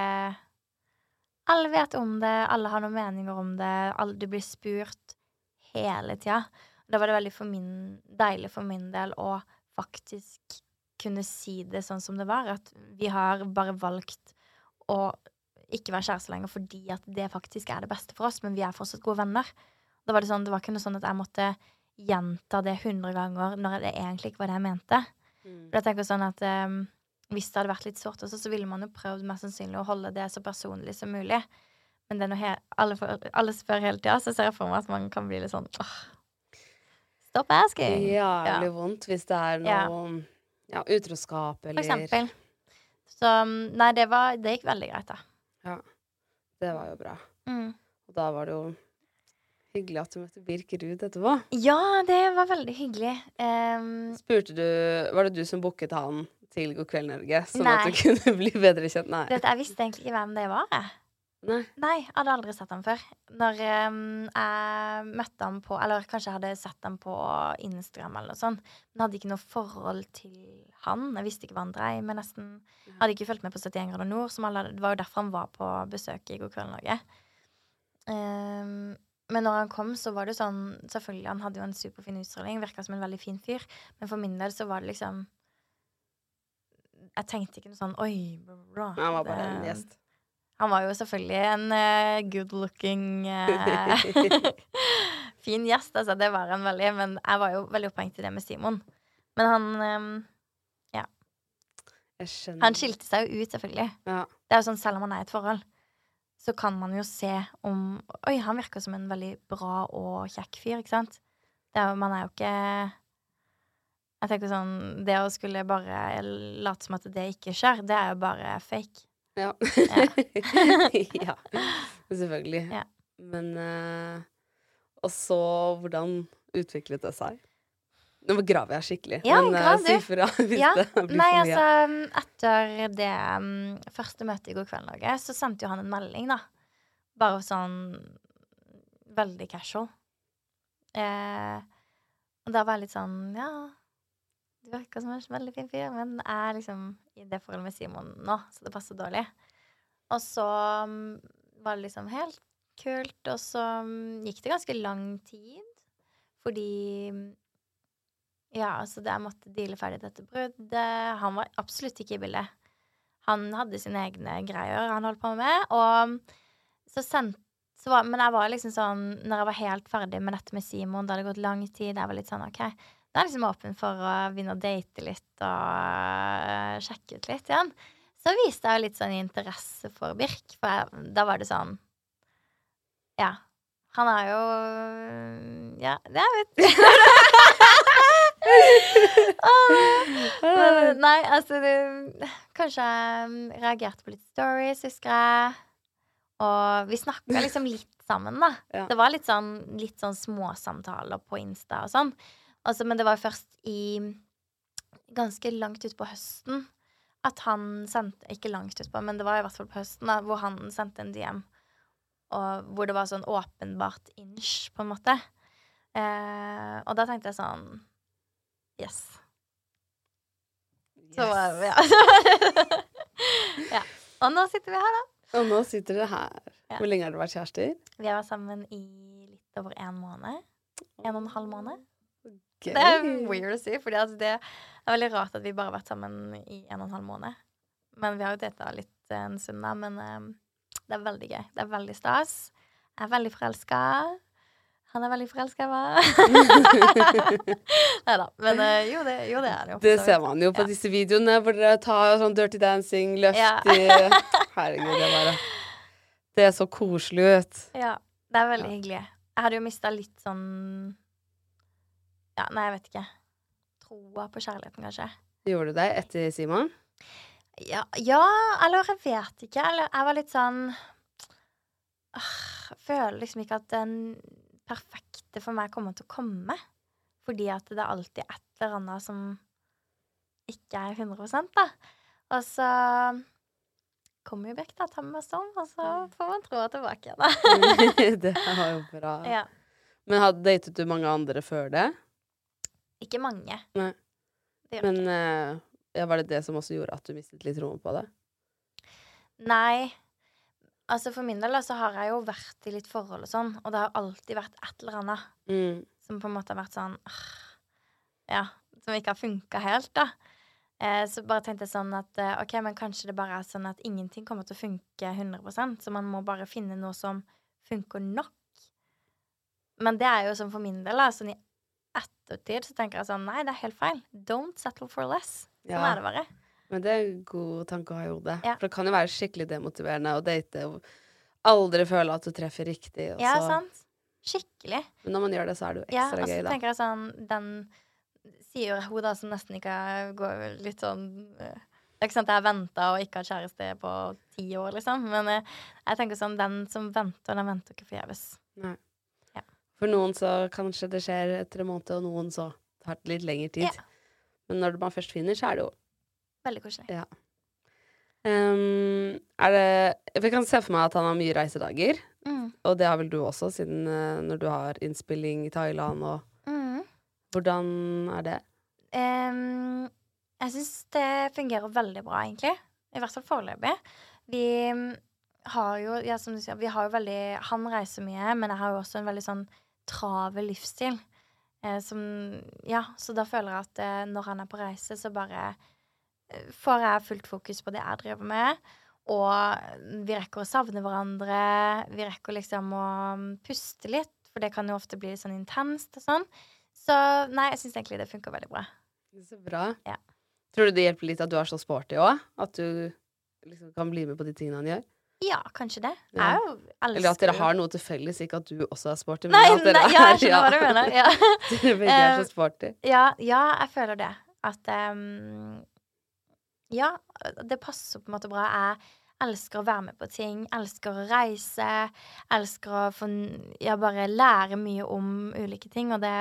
Alle vet om det, alle har noen meninger om det, alle, du blir spurt hele tida. Da var det veldig for min, deilig for min del å faktisk kunne si det sånn som det var. At vi har bare valgt å ikke være kjærester lenger fordi at det faktisk er det beste for oss, men vi er fortsatt gode venner. Da var det sånn, det var ikke noe sånn at jeg måtte gjenta det hundre ganger når det egentlig ikke var det jeg mente. For jeg tenker sånn at um, Hvis det hadde vært litt sårt også, så ville man jo prøvd mest sannsynlig å holde det så personlig som mulig. Men det er noe alle, for, alle spør hele tida, så ser jeg for meg at man kan bli litt sånn åh, Stop asking! Jævlig Ja. vondt hvis det er noe Ja. utroskap eller For eksempel. Så mm, nei, det, var, det gikk veldig greit, da. Ja. Det var jo bra. Mm. Og da var det jo hyggelig at du møtte Birk Ruud etterpå. Ja, det var veldig hyggelig. Um, Spurte du Var det du som booket han til God kveld, Norge? Sånn at du kunne bli bedre kjent? Nei. vet, jeg visste egentlig ikke hvem det var. Jeg. Nei. Nei, jeg hadde aldri sett ham før. Når um, jeg møtte ham på Eller kanskje jeg hadde sett ham på Instagram eller noe sånt. Men hadde ikke noe forhold til han. Jeg visste ikke hva han dreiv med, nesten. Jeg hadde ikke fulgt med på 71 grader nord, som alle, det var jo derfor han var på besøk i God kveld Norge. Um, men når han kom, så var det sånn Selvfølgelig, han hadde jo en superfin utstråling, virka som en veldig fin fyr, men for min del så var det liksom Jeg tenkte ikke noe sånn Oi, bla. Han var bare en gjest. Han var jo selvfølgelig en uh, good looking uh, fin gjest, altså. Det var han veldig. Men jeg var jo veldig opphengt i det med Simon. Men han Jeg skjønner. Han skilte seg jo ut, selvfølgelig. Ja. Det er jo sånn, Selv om han er i et forhold, så kan man jo se om Oi, han virker som en veldig bra og kjekk fyr, ikke sant? Er man er jo ikke Jeg tenker sånn Det å skulle bare late som at det ikke skjer, det er jo bare fake. Ja. ja. Selvfølgelig. Ja. Men uh, Og så, hvordan utviklet det seg? Nå graver jeg skikkelig. Ja, men eh, grav si fra hvis Ja. det blir Nei, for mye. altså, etter det um, første møtet i God kveld Norge, så sendte jo han en melding, da. Bare sånn veldig casual. Eh, og da var jeg litt sånn Ja, du virker som en veldig fin fyr, men jeg er liksom i det forholdet med Simon nå, så det passer dårlig. Og så um, var det liksom helt kult, og så um, gikk det ganske lang tid, fordi ja, altså jeg måtte deale ferdig dette bruddet. Han var absolutt ikke i bildet. Han hadde sine egne greier han holdt på med, og så sendte var, Men jeg var liksom sånn Når jeg var helt ferdig med dette med Simon, det hadde gått lang tid, jeg var litt sånn OK, da er jeg liksom åpen for å begynne å date litt og øh, sjekke ut litt igjen. Så viste jeg jo litt sånn interesse for Birk, for jeg, da var det sånn Ja. Han er jo Ja, jeg vet Men, nei, altså det, Kanskje jeg reagerte på litt stories, husker jeg. Og vi snakka liksom litt sammen, da. Ja. Det var litt sånn, litt sånn småsamtaler på Insta og sånn. Altså, men det var først i Ganske langt utpå høsten at han sendte Ikke langt utpå, men det var i hvert fall på høsten, da, hvor han sendte en DM. Og hvor det var sånn åpenbart inch, på en måte. Eh, og da tenkte jeg sånn Yes. Så var vi, ja. ja. Og nå sitter vi her, da. Og nå sitter dere her. Ja. Hvor lenge har dere vært kjærester? Vi har vært sammen i litt over en måned. En og en halv måned. Gøy. Det er weird å si, for det er veldig rart at vi bare har vært sammen i en og en halv måned. Men vi har jo data litt en stund, da. Men eh, det er veldig gøy. Det er veldig stas. Jeg er veldig forelska. Han er veldig forelska i meg. Nei da. Men eh, jo, det, jo, det er det jo. Det ser man jo på Ja. disse videoene hvor dere tar sånn dirty dancing, løft Ja. Herregud, det er bare Det så koselig ut. Ja, det er veldig Ja. hyggelig. Jeg hadde jo mista litt sånn Ja, nei, jeg vet ikke. Troa på kjærligheten, kanskje. Gjorde du det etter Simon? Ja, ja, eller jeg vet ikke. Eller jeg var litt sånn øh, føler liksom ikke at den perfekte for meg kommer til å komme. Fordi at det er alltid et eller annet som ikke er 100% da. Og så kommer jo Birk, da. Tar med meg sånn, og så får man troa tilbake igjen, da. det var jo bra. ja. Men hadde datet du mange andre før det? Ikke mange. Nei. Men uh, ja, var det det som også gjorde at du mistet litt troen på det? Nei. Altså For min del så har jeg jo vært i litt forhold og sånn, og det har alltid vært et eller annet Mm. som på en måte har vært sånn Ja, som ikke har funka helt, da. Eh, så bare tenkte jeg sånn at eh, OK, men kanskje det bare er sånn at ingenting kommer til å funke 100% så man må bare finne noe som funker nok. Men det er jo sånn for min del, da. Sånn i ettertid så tenker jeg sånn Nei, det er helt feil. Don't settle for less. Sånn Ja. er det bare. Men det er en god tanke å ha i hodet. Ja. For det kan jo være skikkelig demotiverende å date og aldri føle at du treffer riktig. Og Ja, sant? Skikkelig. Men når man gjør det, så er det jo ekstra Ja, ekstra og så tenker jeg sånn Den sier hun da som nesten ikke går litt sånn eh, Det er ikke sant jeg har venta og ikke hatt kjæreste på ti år, liksom. Men eh, jeg tenker sånn Den som venter, den venter ikke forgjeves. For noen så kanskje det skjer etter en måned, og noen så tar det litt lengre tid. Ja. Men når man først finner, så er det jo Veldig koselig. Ja. Um, er det jeg kan se for meg at han har mye reisedager. Mm. Og det har vel du også, siden uh, når du har innspilling i Thailand og Mm. Hvordan er det? Um, jeg syns det fungerer veldig bra, egentlig. I hvert fall foreløpig. Vi mm, har jo, ja, som du sier, vi har jo veldig Han reiser mye, men jeg har jo også en veldig sånn travel livsstil. Eh, som Ja, så da føler jeg at eh, når han er på reise, så bare eh, får jeg fullt fokus på det jeg driver med. Og vi rekker å savne hverandre. Vi rekker liksom å mm, puste litt, for det kan jo ofte bli sånn intenst og sånn. Så nei, jeg syns egentlig det funker veldig bra. Så bra. Ja. Tror du det hjelper litt at du er så sporty òg? At du liksom kan bli med på de tingene han gjør? Ja, kanskje det. Ja. Jeg jo elsker Eller at dere har noe til felles, ikke at du også er sporty, men Nei, at dere nei, ja, jeg er- skjønner hva du mener. Ja. Dere begge er Eh, så sporty. Ja, ja, jeg føler det. At um, Ja, det passer på en måte bra. Jeg elsker å være med på ting. Elsker å reise. Elsker å få, ja, bare lære mye om ulike ting. Og det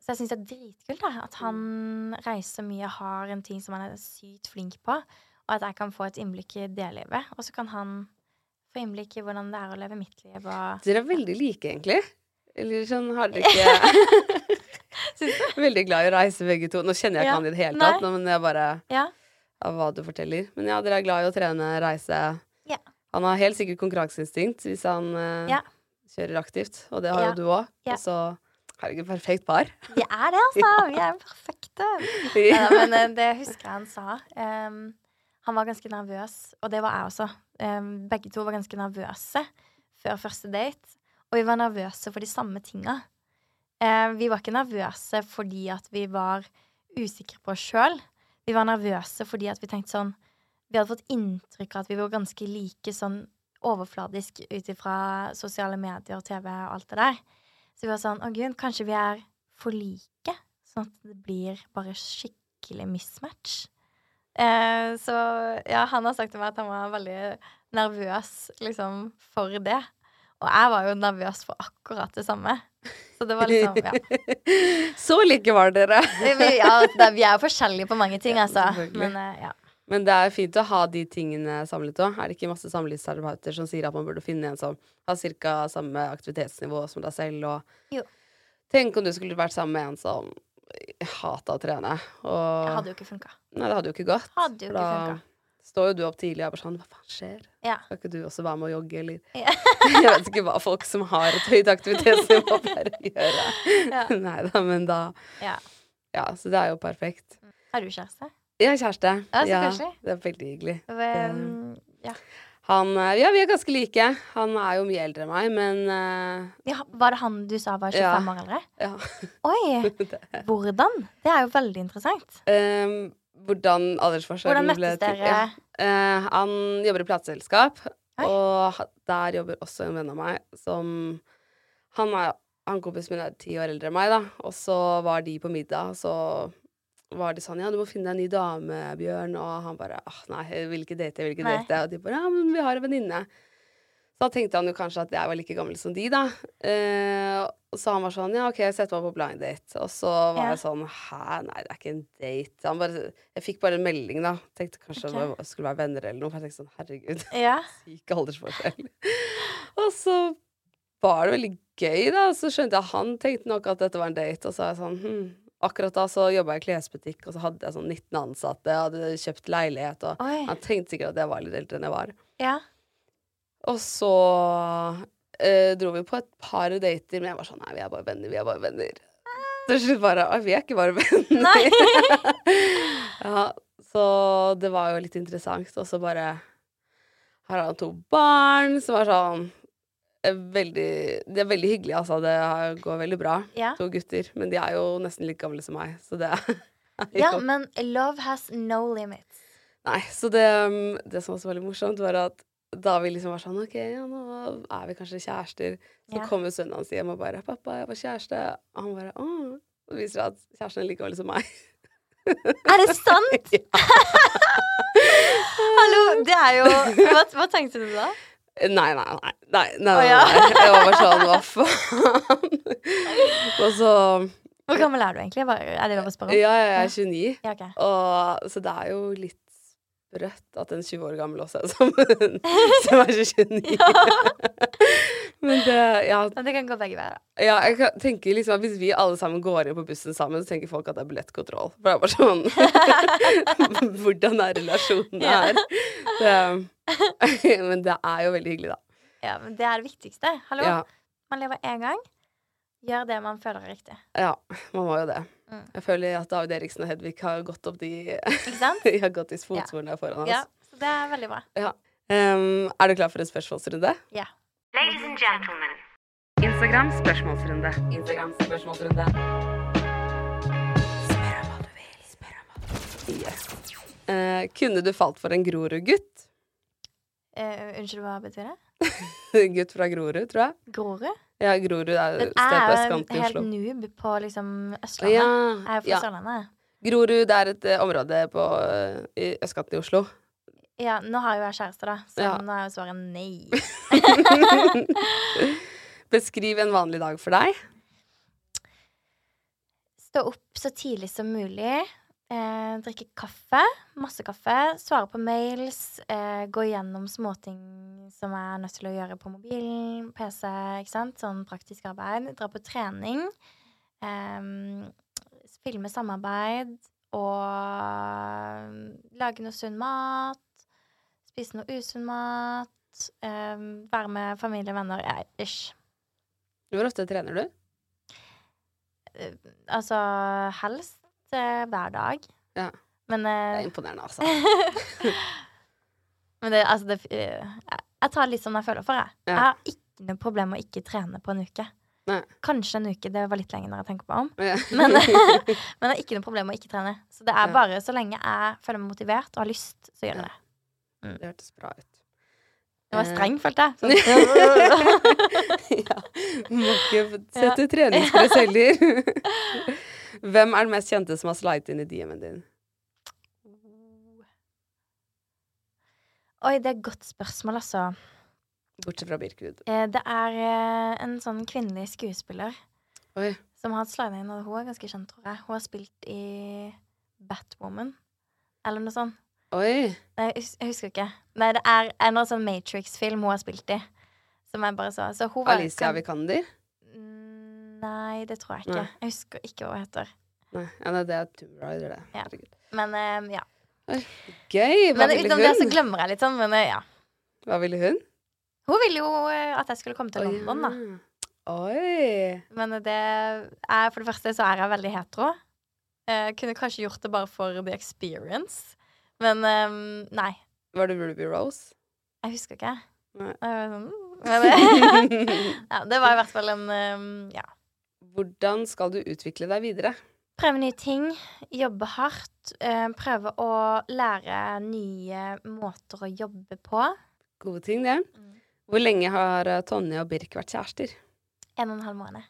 Så jeg syns det er dritkult da, at han reiser mye, har en ting som han er sykt flink på. Og at jeg kan få et innblikk i det livet. Og så kan han få innblikk i hvordan det er å leve mitt liv. Og Dere er veldig like, egentlig. Eller sånn har dere ikke Veldig glad i å reise, begge to. Nå kjenner jeg ikke Ja. han i det hele tatt, nå, men jeg bare ja. av hva du forteller. Men ja, dere er glad i å trene, reise. Ja. Han har helt sikkert konkurranseinstinkt hvis han eh, kjører aktivt, og det har jo du òg. Og så herregud, perfekt par. Vi er det, altså. Vi er perfekte. Men eh, det husker jeg han sa. Em, han var ganske nervøs, og det var jeg også. Begge to var ganske nervøse før første date. Og vi var nervøse for de samme tinga. Vi var ikke nervøse fordi at vi var usikre på oss sjøl. Vi var nervøse fordi at vi tenkte sånn Vi hadde fått inntrykk av at vi var ganske like sånn overfladisk ut ifra sosiale medier, og TV og alt det der. Så vi var sånn Å, gud, kanskje vi er for like? Sånn at det blir bare skikkelig mismatch. Eh, så ja, han har sagt til meg at han var veldig nervøs liksom for det. Og jeg var jo nervøs for akkurat det samme. Så det var liksom Ja. Så like var dere. Ja, det, vi er jo forskjellige på mange ting, altså. Ja, Men eh, ja. Men det er fint å ha de tingene samlet òg. Er det ikke masse samlivsterapeuter som sier at man burde finne en som har ca. samme aktivitetsnivå som deg selv? Og Jo. tenk om du skulle vært sammen med en som hata å trene. Og Det hadde jo ikke funka. Nei, det hadde jo ikke gått. Hadde jo ikke da funka. står jo du opp tidlig og er bare sånn Hva faen skjer? Ja. Skal ikke du også være med å jogge, eller Ja. Jeg vet ikke hva folk som har et høyt aktivitetsnivå, pleier å gjøre. Ja. Nei da, men da ja. Ja, så det er jo perfekt. Har du kjæreste? Ja, kjæreste. Ja, så kanskje det er veldig hyggelig. Um, ja. Han eh, Ja, vi er ganske like. Han er jo mye eldre enn meg, men uh, ja. Var det han du sa var 25 Ja. år eldre? ja. Oi! Hvordan? Det er jo veldig interessant. Um, hvordan aldersforskjellen Hvordan ble til- dere? Ja. Uh, han jobber i plateselskap, og der jobber også en venn av meg som Han er han kompisen min er ti år eldre enn meg, da, og så var de på middag, og så var det sånn Ja, du må finne deg en ny dame, Bjørn. Og han bare åh, nei, jeg vil ikke date, jeg vil ikke Nei. date. Og de bare ja, men vi har en venninne. Så da tenkte han jo kanskje at jeg var like gammel som de, da. Eh, så han var sånn ja, OK, sett meg på blind date. Og så var Ja. jeg sånn hæ, nei, det er ikke en date. Han bare, jeg fikk bare en melding, da. Tenkte kanskje okay. vi skulle være venner eller noe. For jeg tenkte sånn herregud, Ja. syk aldersforskjell. og så var det veldig gøy, da. Så skjønte jeg han tenkte nok at dette var en date. Og så var jeg sånn hm. Akkurat da så jobba jeg i klesbutikk, og så hadde jeg sånn 19 ansatte. Jeg hadde kjøpt leilighet, og Oi. han tenkte sikkert at jeg var litt eldre enn jeg var. Ja. Og så eh, dro vi på et par dater, men jeg var sånn Nei, vi er bare venner, vi er bare venner. Til slutt bare «Oi, Vi er ikke bare venner. Ja, så det var jo litt interessant. Og så bare har han to barn som var sånn Veldig De er veldig hyggelige, altså. Det går veldig bra. Ja. To gutter. Men de er jo nesten like gamle som meg, så det er ja, godt. men love has no limits. Nei, så det, um, det som var så veldig morsomt, var at da vi liksom var sånn OK, ja, nå er vi kanskje kjærester. Så Ja. kommer sønnen hans hjem og bare 'Pappa, jeg var kjæreste.' Og han bare 'Å.' Så viser det at kjæresten er like gammel som meg. Er det sant? Hallo, det er jo Hva, hva tenkte du da? Nei, nei, nei. nei, nei, nei, ja. nei. Jeg var bare sånn Hva faen? og så Hvor gammel er du egentlig? Er det lov å spørre om? Ja, jeg er 29. Ja, okay. Og, så det er jo litt sprøtt at en 20 år gammel også er sammen, som er så 29. Men det, ja, Men det kan gå begge veier. ja, jeg tenker liksom at hvis vi alle sammen går inn på bussen sammen, så tenker folk at det er billettkontroll. For det er bare sånn Hvordan er relasjonen her? Det, men det er jo veldig hyggelig, da. Ja, men det er det viktigste. Hallo? Ja, Man lever én gang. Gjør det man føler er riktig. ja, man må jo det. Mm. Jeg føler at David Eriksen og Hedvig har gått opp de Ikke sant? De har gått i fotsporene foran oss. Ja, så det er veldig bra. Um, er du klar for en spørsmålsrunde? Ja. Ladies and gentlemen. Instagram spørsmålsrunde. Instagram spørsmålsrunde. Yes. Uh, kunne du falt for en Grorud-gutt? Eh, unnskyld, hva betyr det? Gutt fra Grorud, tror jeg. Grorud? Ja, Grorud er et sted på jeg er i helt Oslo. noob på liksom Østlandet. Ja, Jeg er fra ja. Sørlandet. Grorud er et uh, område på uh, i østkanten i Oslo. Ja, nå har jo jeg kjæreste, da, så Ja. nå er jo svaret nei. Beskriv en vanlig dag for deg. Stå opp så tidlig som mulig. Eh, drikke kaffe. Masse kaffe. Svare på mails. Eh, gå gjennom småting som jeg er nødt til å gjøre på mobilen, PC, ikke sant. Sånn praktisk arbeid. Dra på trening. Eh, filme samarbeid. Og lage noe sunn mat. Spise noe usunn mat. Eh, være med familie og venner. Ja, ish. Hvor ofte trener du? Eh, Altså helst eh, hver dag. Ja. Men, Det eh, er imponerende, altså. men det, altså det, eh, jeg- tar litt som jeg føler for, jeg. Ja. Jeg har ikke noe problem med å ikke trene på en uke. Nei. Kanskje en uke, det var litt lenger når jeg tenker på om. Ja. Men, men jeg har ikke noe problem med å ikke trene. Så det er bare så lenge jeg føler meg motivert og har lyst, så gjør jeg det. Det hørtes bra ut. Det var streng, følte jeg. Ja. Må ikke sette treningspress heller. Hvem er den mest kjente som har slidet inn i DM-en din? Oi, det er et godt spørsmål, altså. Bortsett fra Birkerud. Eh, Det er eh, en sånn kvinnelig skuespiller Oi. som har hatt slida inn, og hun er ganske kjent, tror jeg. Hun har spilt i Batwoman, eller noe sånt. Oi. Nei, jeg husker ikke. Nei, det er en sånn Matrix-film hun har spilt i. Som jeg bare så. så Alicia Vikander? Nei, det tror jeg ikke. Nei. Jeg husker ikke hva hun heter. Nei, ja, det er Tomb Rider, det. Ja. Men um, ja. Gøy! Hva Men ville utenom det så glemmer jeg litt sånn, men eh, ja. Hva ville hun? Hun ville jo eh, at jeg skulle komme til London, da. da. Oi. Men det er For det første så er jeg veldig hetero. Jeg kunne kanskje gjort det bare for the experience. Men um, nei. Var det Ruby Rose? Jeg husker ikke. Nei. Sånn, men ja, det var i hvert fall en um, Ja. Hvordan skal du utvikle deg videre? Prøve nye ting, jobbe hardt. eh, prøve å lære nye måter å jobbe på. Gode ting, det. Mm. Hvor lenge har eh, Tonje og Birk vært kjærester? En og en halv måned.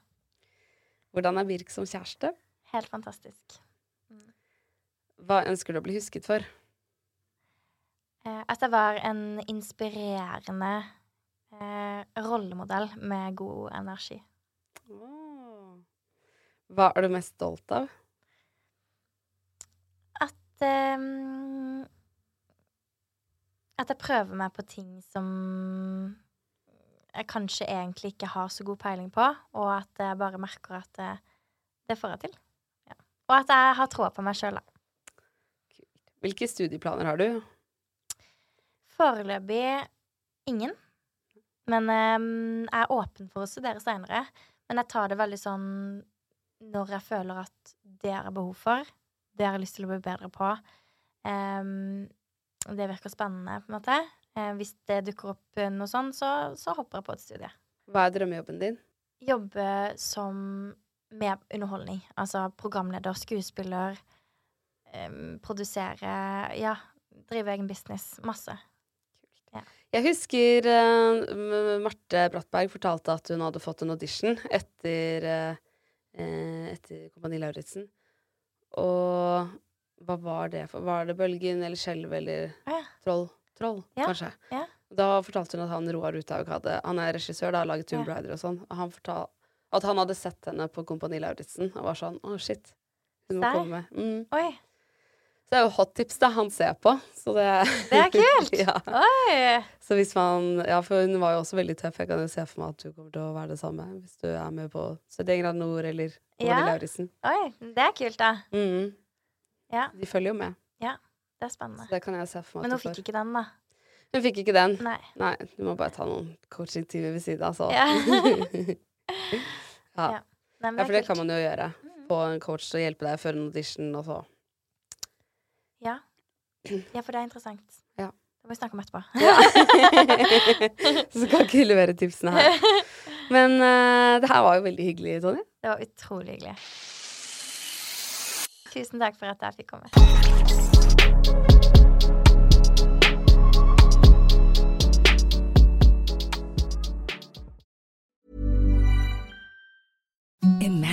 Hvordan er Birk som kjæreste? Helt fantastisk. Hva ønsker du å bli husket for? Eh, at jeg var en inspirerende eh, rollemodell med god energi. Hva er du mest stolt av? At um, At jeg prøver meg på ting som jeg kanskje egentlig ikke har så god peiling på, og at jeg bare merker at det, det får jeg til. Ja. Og at jeg har troa på meg sjøl, da. Hvilke studieplaner har du? Foreløpig ingen. Men um, jeg er åpen for å studere seinere. Men jeg tar det veldig sånn når jeg føler at det har behov for. Det har jeg lyst til å bli bedre på. Um, det virker spennende, på en måte. Uh, hvis det dukker opp eh, noe sånn, så, så hopper jeg på et studie. Hva er drømmejobben din? Jobbe som med underholdning. Altså programleder, skuespiller, um, produsere Ja, drive egen business. Masse. Jeg husker uh, Marte Brattberg fortalte at hun hadde fått en audition etter, eh, etter Kompani Lauritzen. Og hva var det for? Var det Bølgen eller Skjelv eller ja. Troll? Troll, Ja, kanskje. ja. Da fortalte hun at han Roar Uthaug hadde Han er regissør, da, har laget Tomb. Raider og sånn. Og han fortalte at han hadde sett henne på Kompani Lauritzen og var sånn Å, shit. Hun må Der? komme. Mm. Oi. Så det er jo hot tips det han ser på. Så det, Det er kult! ja. Så hvis man Ja, for hun var jo også veldig tøff. Jeg kan jo se for meg at du kommer til å være det samme hvis du er med på 71 grader nord eller Tone Ja. Lauritzen. Oi, det er kult, da. Mm. Ja, De følger jo med. Ja, det er spennende. Så det kan jeg se for meg. Men hun fikk ikke den, da. Hun fikk ikke den. Nei. Nei, du må bare ta noen coaching-timer ved siden av, så. Ja. ja. Ja. Nei, ja, for det kan man jo gjøre. Få en coach til å hjelpe deg før en audition, og så Ja. ja, for det er interessant. Ja. Det må vi snakke om etterpå. Så skal ikke levere tipsene her. Men uh, det her var jo veldig hyggelig, Tonje. Det var utrolig hyggelig. Tusen takk for at jeg fikk komme.